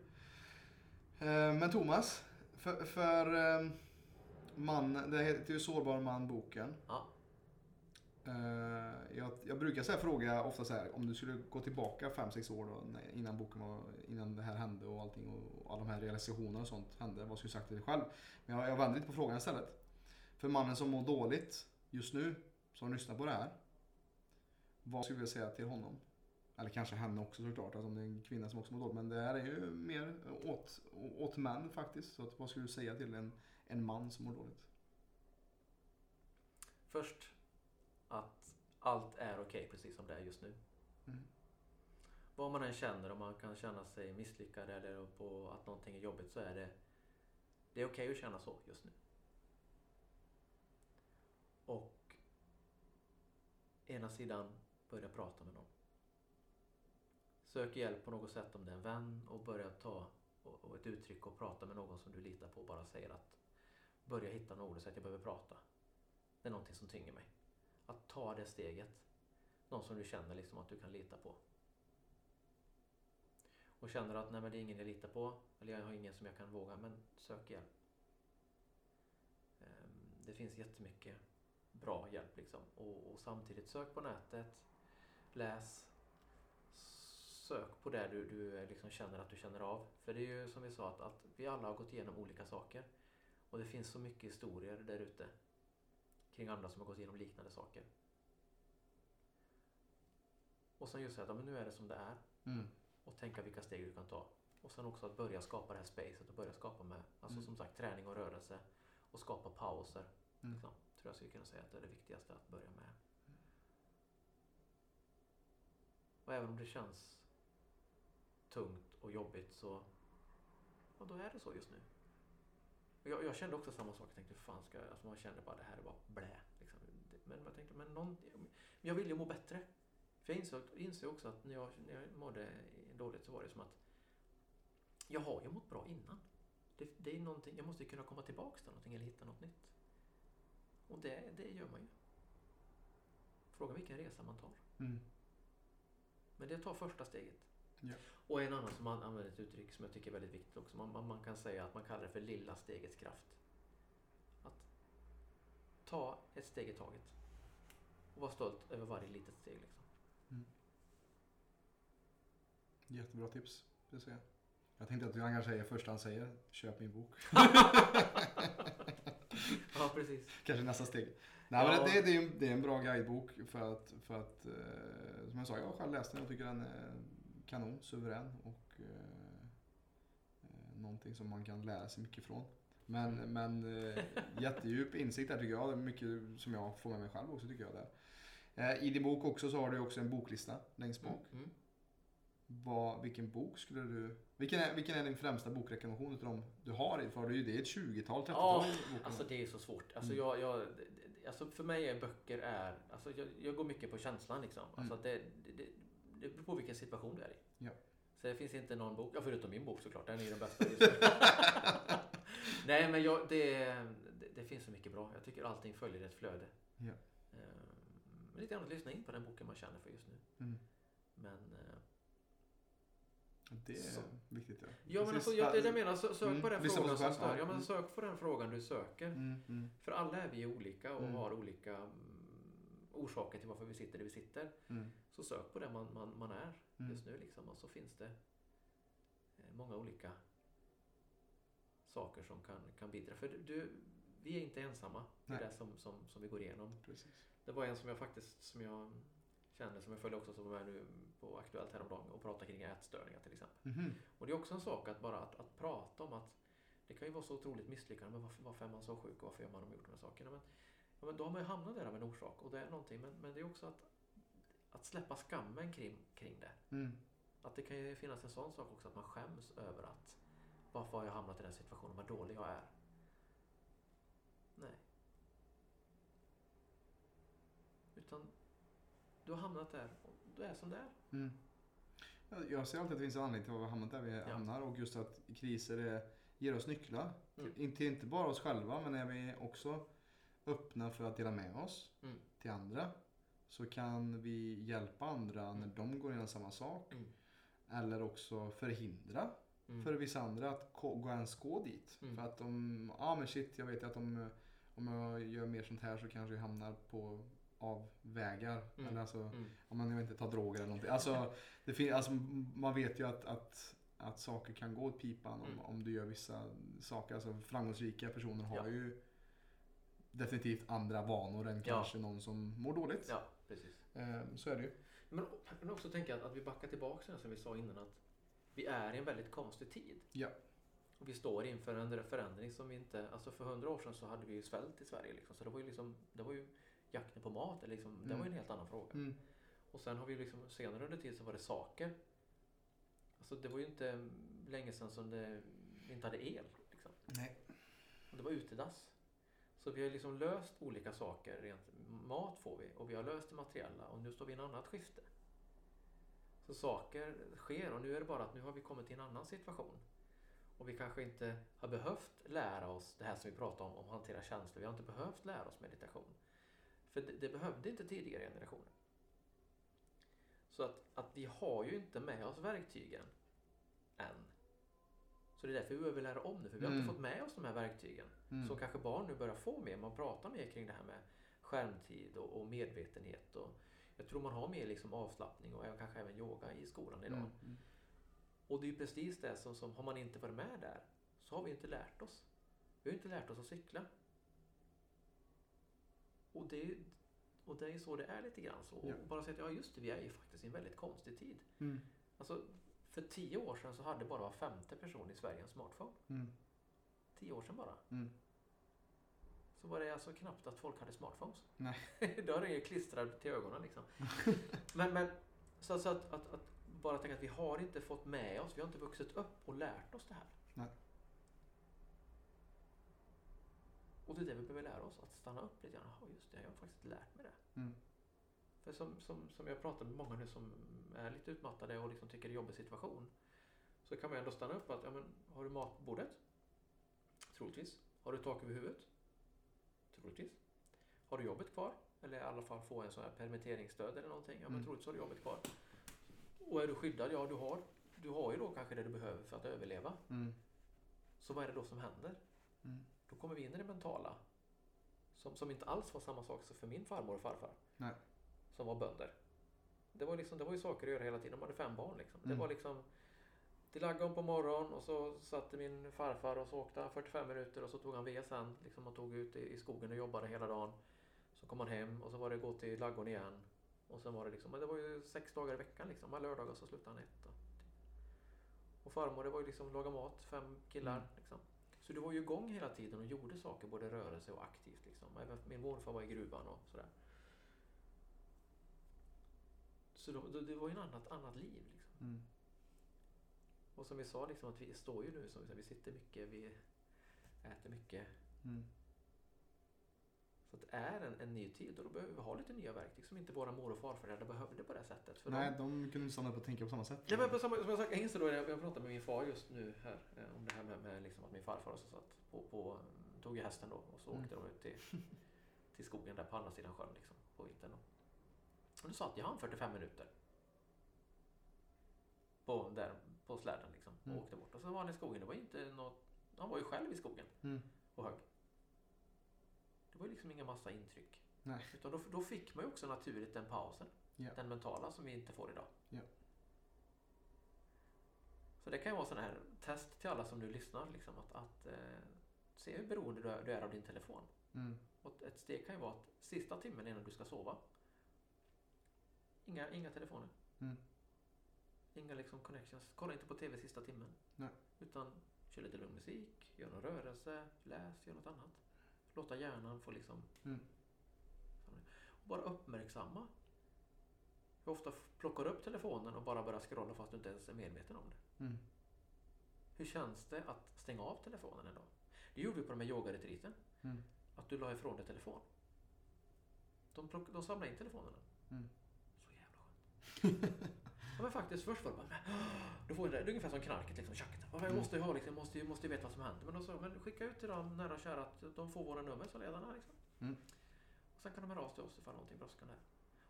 Eh, men Thomas, för, för eh, man, det heter ju Sårbar man boken. Ja. Eh, jag, jag brukar så här fråga ofta så här, om du skulle gå tillbaka 5-6 år då, innan boken var, innan det här hände och allting och, och alla de här realisationerna och sånt hände, vad skulle du sagt till dig själv? Men jag, jag vänder lite på frågan istället. För mannen som mår dåligt just nu, som lyssnar på det här. Vad skulle jag säga till honom? Eller kanske henne också såklart, alltså om det är en kvinna som också mår dåligt. Men det här är ju mer åt, åt män faktiskt. Så att, vad skulle du säga till en, en man som mår dåligt? Först att allt är okej precis som det är just nu. Mm. Vad man än känner, om man kan känna sig misslyckad eller på att någonting är jobbigt så är det det är okej att känna så just nu. Och ena sidan börja prata med någon. Sök hjälp på något sätt om det är en vän och börja ta och, och ett uttryck och prata med någon som du litar på och bara säger att börja hitta några ord och säga att jag behöver prata. Det är någonting som tynger mig. Att ta det steget. Någon som du känner liksom att du kan lita på. Och känner att nej men det är ingen jag litar på. Eller jag har ingen som jag kan våga. Men sök hjälp. Ehm, det finns jättemycket bra hjälp liksom. Och, och samtidigt sök på nätet. Läs. Sök på det du, du liksom känner att du känner av. För det är ju som vi sa att, att vi alla har gått igenom olika saker. Och det finns så mycket historier där ute kring andra som har gått igenom liknande saker. Och sen just säga att nu är det som det är Mm. och tänka vilka steg du kan ta. Och sen också att börja skapa det här spacet och börja skapa med alltså Mm. som sagt träning och rörelse och skapa pauser. Mm. Liksom, tror jag skulle kunna säga att det är det viktigaste att börja med. Och även om det känns tungt och jobbigt så ja, då är det så just nu. Jag, jag kände också samma sak. Jag tänkte, fan ska jag... Alltså man kände bara det här är bara blä. Liksom. Men jag tänkte, men någon, jag vill ju må bättre. För jag insåg, insåg också att när jag, när jag mådde dåligt så var det som att jag har ju mått bra innan. Det, det är någonting, jag måste kunna komma tillbaka till någonting eller hitta något nytt. Och det, det gör man ju. Fråga vilken resa man tar. Mm. Men det tar första steget. Ja. Och en annan som man använder ett uttryck som jag tycker är väldigt viktigt också. Man, man, man kan säga att man kallar det för lilla stegets kraft. Att ta ett steg i taget. Och vara stolt över varje litet steg. Liksom. Jättebra tips. Det ser jag. jag tänkte att du kanske säger första han säger, köp min bok. [LAUGHS] Ja, precis. Kanske nästa steg. Nej, Ja. men det, det, är, det är en bra guidebok för att, för att eh, som jag sa, jag har själv läst den och tycker den är kanon, suverän och eh, eh, någonting som man kan lära sig mycket från. Men, Mm. men eh, jättedjup insikt där tycker jag. Det är mycket som jag får med mig själv också tycker jag. Där. Eh, I din bok också så har du också en boklista längst bak. Mm. Vad, vilken bok skulle du... Vilken är, vilken är din främsta bokrekommendation utav de du har? För det är ju det är ett 20-tal, 30-tal Ja. Alltså det är så svårt. Alltså, Mm. jag, jag, alltså för mig är böcker är... Alltså jag, jag går mycket på känslan liksom. Alltså Mm. att det, det, det, beror på vilken situation du är i. Ja. Så det finns inte någon bok, ja, förutom min bok såklart, den är ju den bästa. [LAUGHS] Nej men jag, det, det, det finns så mycket bra. Jag tycker allting följer ett flöde. Ja. Ehm, lite grann att lyssna in på den boken man känner för just nu. Mm. Men eh, Det är Så. viktigt ja. ja, men Precis. alltså, jag, det jag menar, sö- sök Mm, på den lyssna frågan som stör. Ja, men Mm. sök på den frågan du söker. Mm, mm, För alla är vi olika och Mm. har olika mm, orsaker till varför vi sitter där vi sitter. Mm, Så sök på det man, man, man är Mm. just nu liksom. Och så finns det eh, många olika saker som kan, kan bidra. För du, vi är inte ensamma i Nej. det som, som, som vi går igenom. precis. Det var en som jag faktiskt som jag kände, som jag följer också, som var med nu på Aktuellt häromdagen och pratade kring ätstörningar till exempel. Mhm. Och det är också en sak att bara att, att prata om att det kan ju vara så otroligt misslyckande, men varför, varför är man så sjuk och varför gör man de gjort de här sakerna? Men, ja, men då har man ju hamnat där av en orsak och det är någonting, men, men det är också att, att släppa skammen kring, kring det. Mm. Att det kan ju finnas en sån sak också, att man skäms över att varför har jag hamnat i den situationen, vad dålig jag är. Nej. Utan du har hamnat där och du är som det är. Mm. Ja, Jag ser alltid att det finns en anledning till att vi har hamnat där vi Ja. hamnar och just att kriser är, ger oss nycklar. Mm. Inte, inte bara oss själva men är vi också öppna för att dela med oss Mm. till andra så kan vi hjälpa andra när Mm. de går igenom samma sak. Mm. Eller också förhindra Mm. för vissa andra att gå ens gå dit. För att de, ja men shit jag vet att om, om jag gör mer sånt här så kanske jag hamnar på avvägar. Mm. Eller alltså, Mm. om man inte tar droger eller någonting. Alltså, det fin- alltså, man vet ju att, att, att saker kan gå åt pipan om, Mm. om du gör vissa saker. Alltså, framgångsrika personer har Ja. ju definitivt andra vanor än Ja. kanske någon som mår dåligt. Ja, precis. Ehm, så är det ju. Men, men också tänka att, att vi backar tillbaka till det som vi sa innan att vi är i en väldigt konstig tid. Ja. Och vi står inför en förändring som vi inte, alltså för hundra år sedan så hade vi ju svält i Sverige liksom. Så det var ju liksom, det var ju jakten på mat, eller liksom, det Mm. var ju en helt annan fråga. Mm. Och sen har vi liksom, senare under tid så var det saker. Alltså det var ju inte länge sedan som det vi inte hade el. Liksom. Nej. Och det var utedass. Så vi har liksom löst olika saker. Rent mat får vi och vi har löst det materiella och nu står vi i ett annat skifte. Så saker sker och nu är det bara att nu har vi kommit till en annan situation. Och vi kanske inte har behövt lära oss det här som vi pratar om, om att hantera känslor. Vi har inte behövt lära oss meditation. För det, det behövde inte tidigare generationer. Så att, att vi har ju inte med oss verktygen än. Så det är därför vi behöver lära om det, för vi har inte Mm. fått med oss de här verktygen. Mm. Så kanske barn nu börjar få mer, man pratar mer kring det här med skärmtid och, och medvetenhet. Och jag tror man har mer liksom avslappning och kanske även yoga i skolan idag. Mm. Mm. Och det är ju precis det som, som, har man inte varit med där, så har vi inte lärt oss. Vi har inte lärt oss att cykla. Och det, är- och det är så det är lite grann så. Ja. Och bara säga att ja just det, vi är ju faktiskt i en väldigt konstig tid. Mm. Alltså, för tio år sedan så hade bara var femte person i Sverige en smartphone. Mm. Tio år sedan bara. Mm. Så var det alltså knappt att folk hade smartphones. Nej. [LAUGHS] Då är det ju klistrad till ögonen liksom. [LAUGHS] men, men så, alltså att, att, att bara tänka att vi har inte fått med oss, vi har inte vuxit upp och lärt oss det här. Nej. Och det är det vi behöver lära oss, att stanna upp lite grann. Jaha, just det, jag har faktiskt lärt mig det. Mm. För som, som, som jag pratar med många nu som är lite utmattade och liksom tycker det är en jobbig situation. Så kan man ändå stanna upp att, ja men har du mat på bordet? Troligtvis. Har du tak över huvudet? Troligtvis. Har du jobbet kvar? Eller i alla fall få en sån här permitteringsstöd eller någonting? Ja, men Mm. troligtvis har du jobbet kvar. Och är du skyddad? Ja, du har. Du har ju då kanske det du behöver för att överleva. Mm. Så vad är det då som händer? Mm. Då kommer vi in i det mentala. Som, som inte alls var samma sak som för min farmor och farfar. Nej. Som var bönder. Det var, liksom, det var ju saker att göra hela tiden. De hade fem barn. Liksom. Det Mm. var liksom det laggade om på morgonen och så satte min farfar och så åkte han 45 minuter och så tog han ved sen. Liksom, och tog ut i, i skogen och jobbade hela dagen. Så kom han hem och så var det gå till ladugården igen. Och sen var det liksom, men det var ju sex dagar i veckan liksom. Varje lördag så slutade han ett. Och farmor det var ju liksom laga mat, fem killar. Mm. Liksom. Så du var ju igång hela tiden och gjorde saker, både rörelse och aktivt. Liksom. Även min morfar var i gruvan och sådär. Så då, det var ju ett annat, annat liv. Liksom. Mm. Och som vi sa, liksom, att vi står ju nu, som vi, sitter mycket, vi äter mycket. Mm. Så det är en, en ny tid och då behöver vi ha lite nya verktyg som inte våra mor och farföräldrar behövde på det sättet. För Nej, de, de kunde stanna upp och tänka på samma sätt. Nej, men på samma, som jag, sagt, jag då, jag pratade med min far just nu här eh, om det här med, med liksom att min farfar också satt på, på tog hästen då och så Mm. åkte de ut till, [LAUGHS] till skogen där på andra sidan sjön liksom, på vintern. Då. Och då satt jag han 45 minuter på, där, på släden liksom, och Mm. åkte bort. Och så var han i skogen. Det var inte något, han var ju själv i skogen Mm. och högg. Det var liksom inga massa intryck. Nej. Utan då, då fick man ju också naturligt den pausen. Ja. Den mentala som vi inte får idag. Ja. Så det kan ju vara sån här test till alla som nu lyssnar. Liksom, att, att eh, se hur beroende du är, du är av din telefon. Mm. Och ett steg kan ju vara att sista timmen innan du ska sova. Inga, inga telefoner. Mm. Inga liksom connections. Kolla inte på TV sista timmen. Nej. Utan kör lite lugn musik, gör någon rörelse, läs, gör något annat. Låta hjärnan få liksom... Mm. Och bara uppmärksamma hur ofta plockar upp telefonen och bara börjar scrolla fast du inte ens är medveten om det. Mm. Hur känns det att stänga av telefonen en dag? Det gjorde vi på de här yogaretriten. Mm. Att du la ifrån dig telefon. De, plock, de samlade in telefonerna. Mm. Ja, men faktiskt först var det bara, då får det, det är ungefär som knarket liksom. Jag Mm. måste ju ha liksom, måste, måste veta vad som händer. Men då sa men skicka ut till dem nära och kära att de får våra nummer så ledarna liksom. Mm. Och sen kan de höra av sig till oss ifall någonting brådskande är.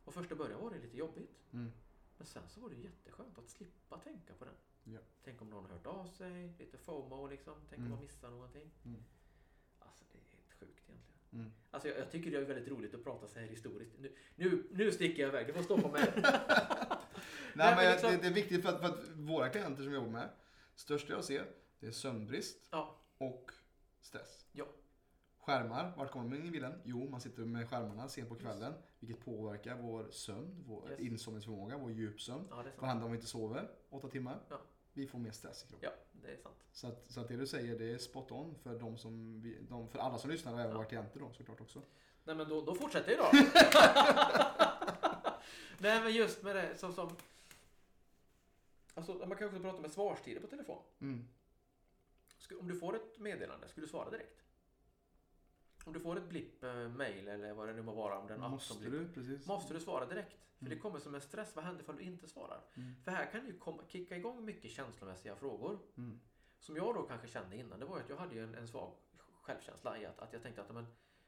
Och första början var det lite jobbigt. Mm. Men sen så var det jätteskönt att slippa tänka på den. Ja. Tänk om någon har hört av sig, lite FOMO liksom. Tänk om Mm. man missar någonting. Mm. Alltså det är helt sjukt egentligen. Mm. Alltså jag, jag tycker det är väldigt roligt att prata så här historiskt. Nu, nu, nu sticker jag iväg, du får stoppa mig. [LAUGHS] Nej, men liksom- det, det är viktigt för att, för att våra klienter som vi jobbar med, största jag ser, det är sömnbrist Ja, och stress. Ja. Skärmar, vart kommer de in i bilden? Jo, man sitter med skärmarna sent på kvällen, vilket påverkar vår sömn, vår Yes. insomningsförmåga, vår djupsömn. ja Vad händer om vi inte sover åtta timmar? Ja. Vi får mer stress i kroppen. Ja, det är sant. Så, att, så att det du säger, det är spot on för, de som vi, de, för alla som lyssnar och även Ja. våra klienter då såklart också. Nej men då, då fortsätter jag då. [LAUGHS] Nej men just med det som, som Alltså man kan också prata med svarstider på telefon. Mm. Om du får ett meddelande, skulle du svara direkt? Om du får ett blipp, eh, mail eller vad det nu må vara om den Måste du? Precis. Måste du svara direkt? För det Mm. kommer som en stress. Vad händer ifall du inte svarar? Mm. För här kan ju komma, kicka igång mycket känslomässiga frågor. Mm. Som jag då kanske kände innan, det var ju att jag hade ju en, en svag självkänsla i att, att jag tänkte att men,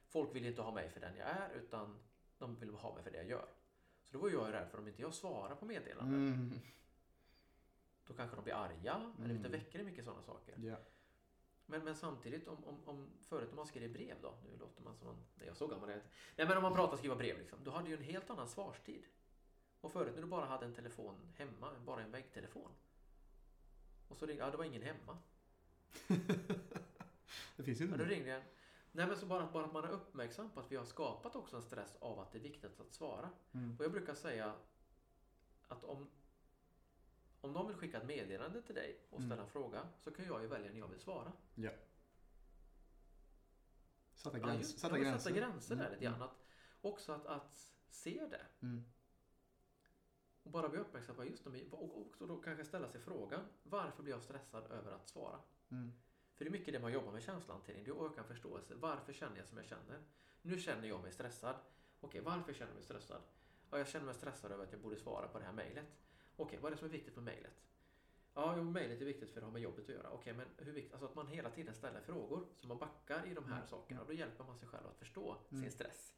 folk vill inte ha mig för den jag är utan de vill ha mig för det jag gör. Så då var jag rädd för om inte jag svarar på meddelanden Mm. då kanske de blir arga. Eller Mm. det väcker det mycket sådana saker. Ja. Men, men samtidigt om, om, om förut om man skrev brev då, nu låter man som man, nej jag är så gammal är jag inte. Nej men om man pratar och skriver brev liksom, då hade ju en helt annan svarstid. Och förut när du bara hade en telefon hemma, bara en väggtelefon. Och så ringde, ja det var ingen hemma. [LAUGHS] Det finns ju Men då inte. ringde jag. Nej men så bara, bara att man är uppmärksam på att vi har skapat också en stress av att det är viktigt att svara. Mm. Och jag brukar säga att om, om någon vill skicka ett meddelande till dig och ställa Mm. en fråga så kan jag ju välja när jag vill svara. Sätta, Ja, gräns, just, sätta ja, men gränser. sätta gränser där Mm, lite grann. Att, också att, att se det. Mm. Och bara bli uppmärksam på just det. Och också då kanske ställa sig frågan varför blir jag stressad över att svara? Mm. För det är mycket det man jobbar med känslahantering. Det är att öka en förståelse. Varför känner jag som jag känner? Nu känner jag mig stressad. Okej, varför känner jag mig stressad? Ja, jag känner mig stressad över att jag borde svara på det här mejlet. Okej, vad är det som är viktigt med mejlet? Ja, jo, mejlet är viktigt för det har med jobbet att göra. Okej, men hur viktigt? Alltså att man hela tiden ställer frågor. Så man backar i de här Mm. sakerna. Och då hjälper man sig själv att förstå Mm. sin stress.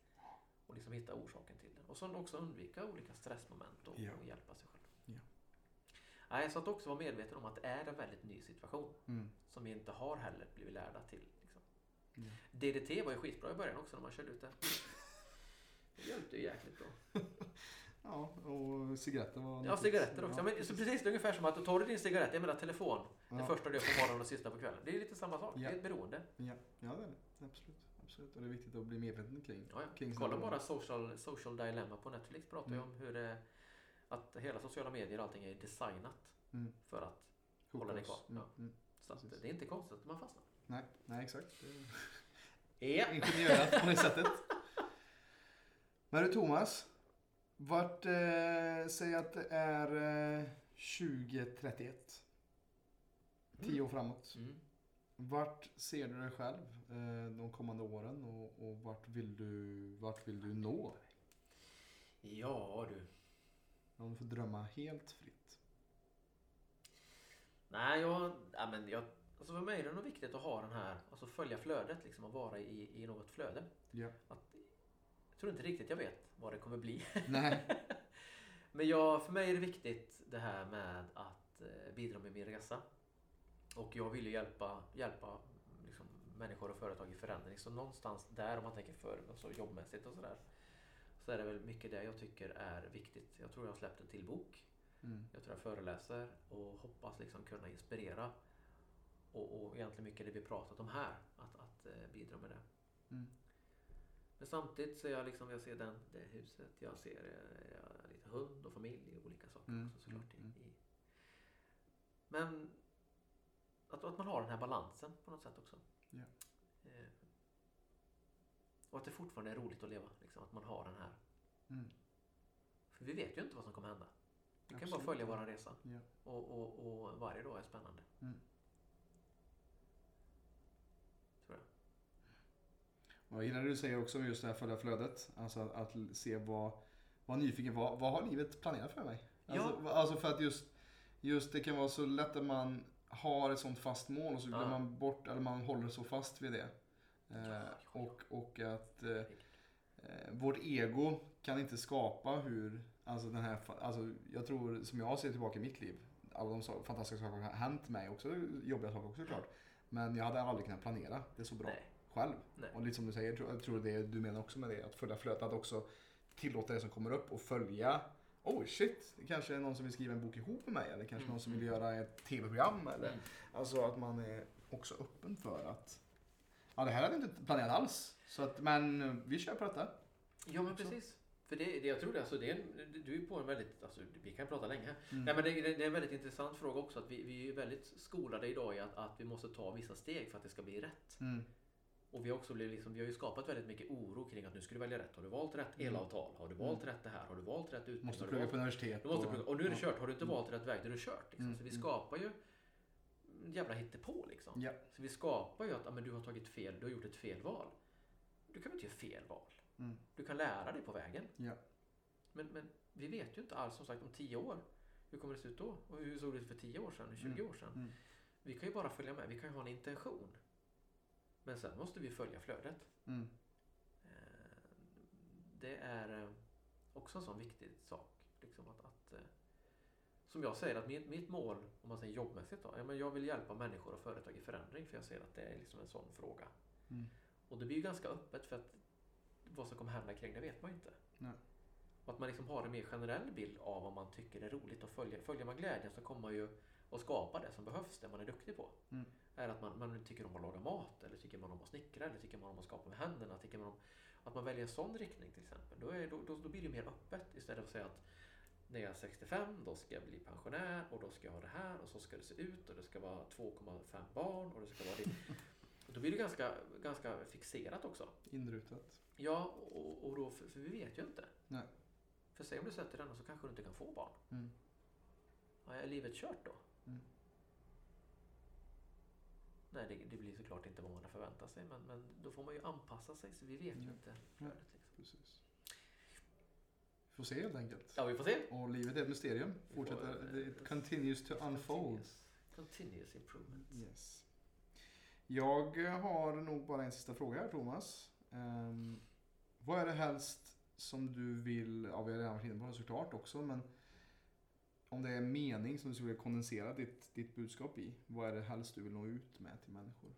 Och liksom hitta orsaken till den. Och sen också undvika olika stressmoment och, Ja. och hjälpa sig själv. Ja. Nej, så att också vara medveten om att det är en väldigt ny situation. Mm. Som vi inte har heller blivit lärda till. Liksom. Ja. DDT var ju skitbra i början också när man körde ut det. Det hjälpte ju jäkligt bra. [LAUGHS] Ja, och cigaretter var... Ja, cigaretter också. Ja, men, så precis, det är ungefär som att du tar din cigarett, jag menar telefon, det Ja. första du gör på morgonen och sista på kvällen. Det är lite samma sak, det Ja. är ett beroende. Ja, ja det är det. Absolut. Absolut. Och det är viktigt att bli medveten kring. Ja, ja. Kring Kolla bara social, social Dilemma på Netflix pratar ju Mm. om hur det, att hela sociala medier och allting är designat Mm. för att, Hook hålla dig kvar. Mm. Ja. Mm. så det är inte konstigt att man fastnar. Nej, nej, exakt. Ja. [LAUGHS] på det sättet. Men du Thomas. Vart, eh, säg att det är eh, 2031. Tio år framåt. Mm. Vart ser du dig själv eh, de kommande åren och, och vart, vill du, vart vill du nå? Ja du. Om du får drömma helt fritt. Nej, jag, ja, men jag, alltså för mig är det nog viktigt att ha den här, alltså följa flödet liksom och vara i, i något flöde. Ja. Att, jag tror inte riktigt jag vet vad det kommer bli. Nej. [LAUGHS] Men jag, för mig är det viktigt det här med att eh, bidra med min resa. Och jag vill ju hjälpa, hjälpa liksom, människor och företag i förändring. Så någonstans där, om man tänker för alltså jobbmässigt och sådär, så är det väl mycket det jag tycker är viktigt. Jag tror jag har släppt en till bok. Mm. Jag tror jag föreläser och hoppas liksom kunna inspirera. Och, och egentligen mycket det vi pratat om här, att, att eh, bidra med det. Mm. Men samtidigt så jag liksom, jag ser den, det huset, jag ser eh, jag lite hund och familj och olika saker Mm, också såklart. mm, I, i. Men att, att man har den här balansen på något sätt också. Ja. Eh, och att det fortfarande är roligt att leva. Liksom, att man har den här. Mm. För vi vet ju inte vad som kommer hända. Vi kan bara Absolut. följa våran resa. Ja. Och, och, och varje dag är spännande. Mm. Tror jag. Jag gillar det du säger också om just det här följa flödet. Alltså att, att se vad, vad nyfiken, vad, vad har livet planerat för mig? Alltså, Ja. alltså för att just, just det kan vara så lätt att man har ett sånt fast mål och så glömmer man bort, eller man håller så fast vid det. Eh, och, och att eh, eh, vårt ego kan inte skapa hur, alltså den här, alltså jag tror, som jag ser tillbaka i mitt liv, alla de fantastiska saker har hänt mig också, jobbiga saker också såklart. Men jag hade aldrig kunnat planera det så bra Nej. själv. Nej. Och lite som du säger, jag tror- jag tror det du menar också med det, att följa flödet, att också tillåta det som kommer upp och följa Oh shit, det kanske är någon som vill skriva en bok ihop med mig eller kanske Mm, någon som vill mm. göra ett tv-program eller Mm. Alltså att man är också öppen för att Ja det här hade jag inte planerat alls. Så att, men vi kör på detta. Ja men också. precis. För det, det, jag tror det, alltså det är, du är på en väldigt, alltså vi kan prata länge. Mm. Nej men det, det, det är en väldigt intressant fråga också. Att vi, vi är väldigt skolade idag i att, att vi måste ta vissa steg för att det ska bli rätt. Mm. Och vi har också blivit liksom, vi har ju skapat väldigt mycket oro kring att nu ska du välja rätt. Har du valt rätt Mm. elavtal? Har du valt rätt det här? Har du valt rätt utbildning? Måste plugga på universitet. du måste plugga. Och nu är det kört. Har du inte Mm. valt rätt väg, då är det kört. Liksom. Mm, Så vi mm. skapar ju jävla hittepå liksom. Ja. Så vi skapar ju att ja, men du har tagit fel, du har gjort ett fel val. Du kan väl inte göra fel val? Mm. Du kan lära dig på vägen. Ja. Men, men vi vet ju inte alls som sagt om tio år. Hur kommer det se ut då? Och hur såg det ut för 10 år sedan? 20 år sedan? Mm. Vi kan ju bara följa med. Vi kan ju ha en intention. Men sen måste vi följa flödet. Mm. Eh, Det är eh, också en sån viktig sak. Liksom att, att, eh, som jag säger, att mitt, mitt mål, om man säger jobbmässigt då, men jag vill hjälpa människor och företag i förändring för jag ser att det är liksom en sån fråga. Mm. Och det blir ju ganska öppet för att vad som kommer hända kring det vet man ju inte. Nej. Och att man liksom har en mer generell bild av vad man tycker är roligt och följer, följer man glädjen så kommer man ju att skapa det som behövs, det man är duktig på. Mm. Är att man, man tycker om att laga mat, eller tycker man om att snickra, eller tycker man om att skapa med händerna, tycker man om att man väljer en sån riktning till exempel. Då, är, då, då, då blir det mer öppet istället för att säga att när jag är 65 då ska jag bli pensionär och då ska jag ha det här och så ska det se ut och det ska vara 2,5 barn och det ska vara det. [LAUGHS] Då blir det ganska, ganska fixerat också. Inrutat. Ja, och, och då, för, för vi vet ju inte. Nej. För säg om du sätter den och så kanske du inte kan få barn. Mm. Ja, är livet kört då? Mm. Nej, det, det blir såklart inte vad man har förväntat sig. Men, men då får man ju anpassa sig så vi vet ju Ja. inte flödet. Liksom. Precis. får se helt enkelt. Ja, vi får se. Och livet är ett mysterium. Vi Fortsätter, får, it continues to unfold. Continuous, continuous improvement. Yes. Jag har nog bara en sista fråga här Thomas. Ehm, vad är det helst som du vill, ja vi har redan varit inne på det såklart också, men om det är en mening som du skulle vilja kondensera ditt, ditt budskap i, vad är det helst du vill nå ut med till människor?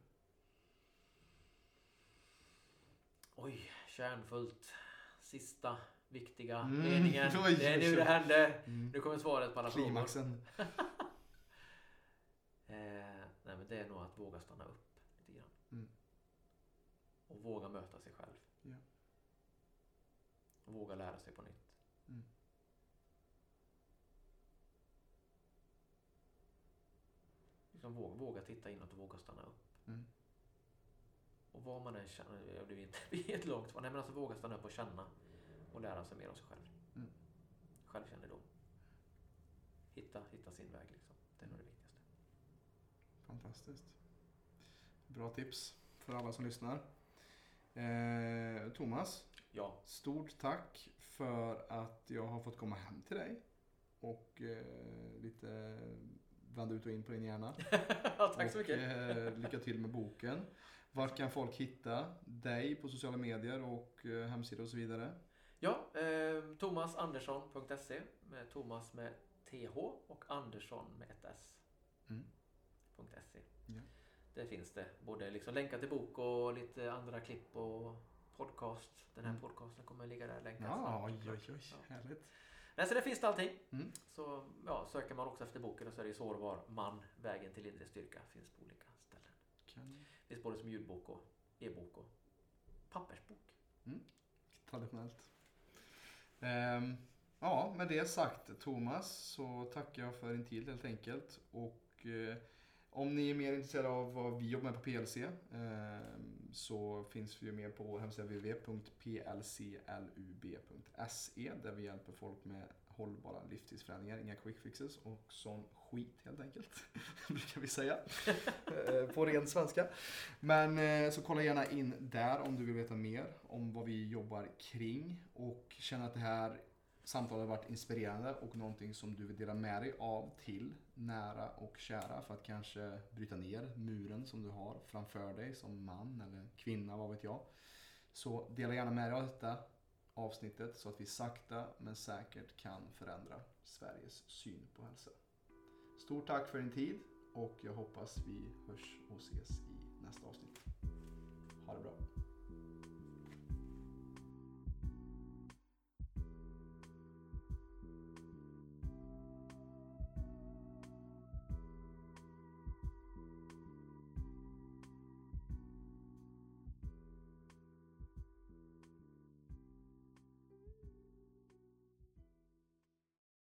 Oj, kärnfullt. Sista viktiga Mm. meningen. [LAUGHS] Oj, det är nu det händer. Mm. Nu kommer svaret på alla frågor. Klimaxen. [LAUGHS] Eh, nej men det är nog att våga stanna upp lite grann. Mm. Och våga möta sig själv. Ja. Och våga lära sig på nytt. Mm. Liksom våga, våga titta inåt och våga stanna upp. Mm. Och vad man än känner, jag blir inte [LAUGHS] långt svar. Nej men alltså våga stanna upp och känna. Och lära sig mer om sig själv. Mm. Självkännedom. Hitta, hitta sin väg liksom. Det är nog det viktigaste. Fantastiskt. Bra tips för alla som lyssnar. Eh, Thomas, Ja, stort tack för att jag har fått komma hem till dig. Och eh, lite vända ut och in på din hjärna. [LAUGHS] tack så mycket. Eh, lycka till med boken. Vart kan folk hitta dig på sociala medier och eh, hemsida och så vidare? Ja, eh, thomasandersson.se med Thomas med TH och Andersson med ett S. Mm. .se. Ja. Där finns det både liksom länkar till bok och lite andra klipp och podcast. Den här Mm. podcasten kommer ligga där länkad. Ja, snart, oj, oj, oj. Ja. Härligt. Nej, så det finns det allting. Mm. Så ja, söker man också efter boken och så är det Sårbar man, vägen till inre styrka. Finns på olika ställen. Kan... Finns både som ljudbok och e-bok och pappersbok. Traditionellt. Ehm, ja, med det sagt Thomas så tackar jag för din tid helt enkelt. Och eh, om ni är mer intresserade av vad vi jobbar med på PLC ehm, så finns vi ju mer på vår hemsida www.plclub.se där vi hjälper folk med hållbara livsstilsförändringar, inga quick fixes och sån skit helt enkelt. [LAUGHS] brukar vi säga. [LAUGHS] Eh, på ren svenska. Men eh, så kolla gärna in där om du vill veta mer om vad vi jobbar kring och känner att det här samtalet varit inspirerande och någonting som du vill dela med dig av till nära och kära för att kanske bryta ner muren som du har framför dig som man eller kvinna, vad vet jag. Så dela gärna med dig av detta avsnittet så att vi sakta men säkert kan förändra Sveriges syn på hälsa. Stort tack för din tid och jag hoppas vi hörs och ses i nästa avsnitt. Ha det bra!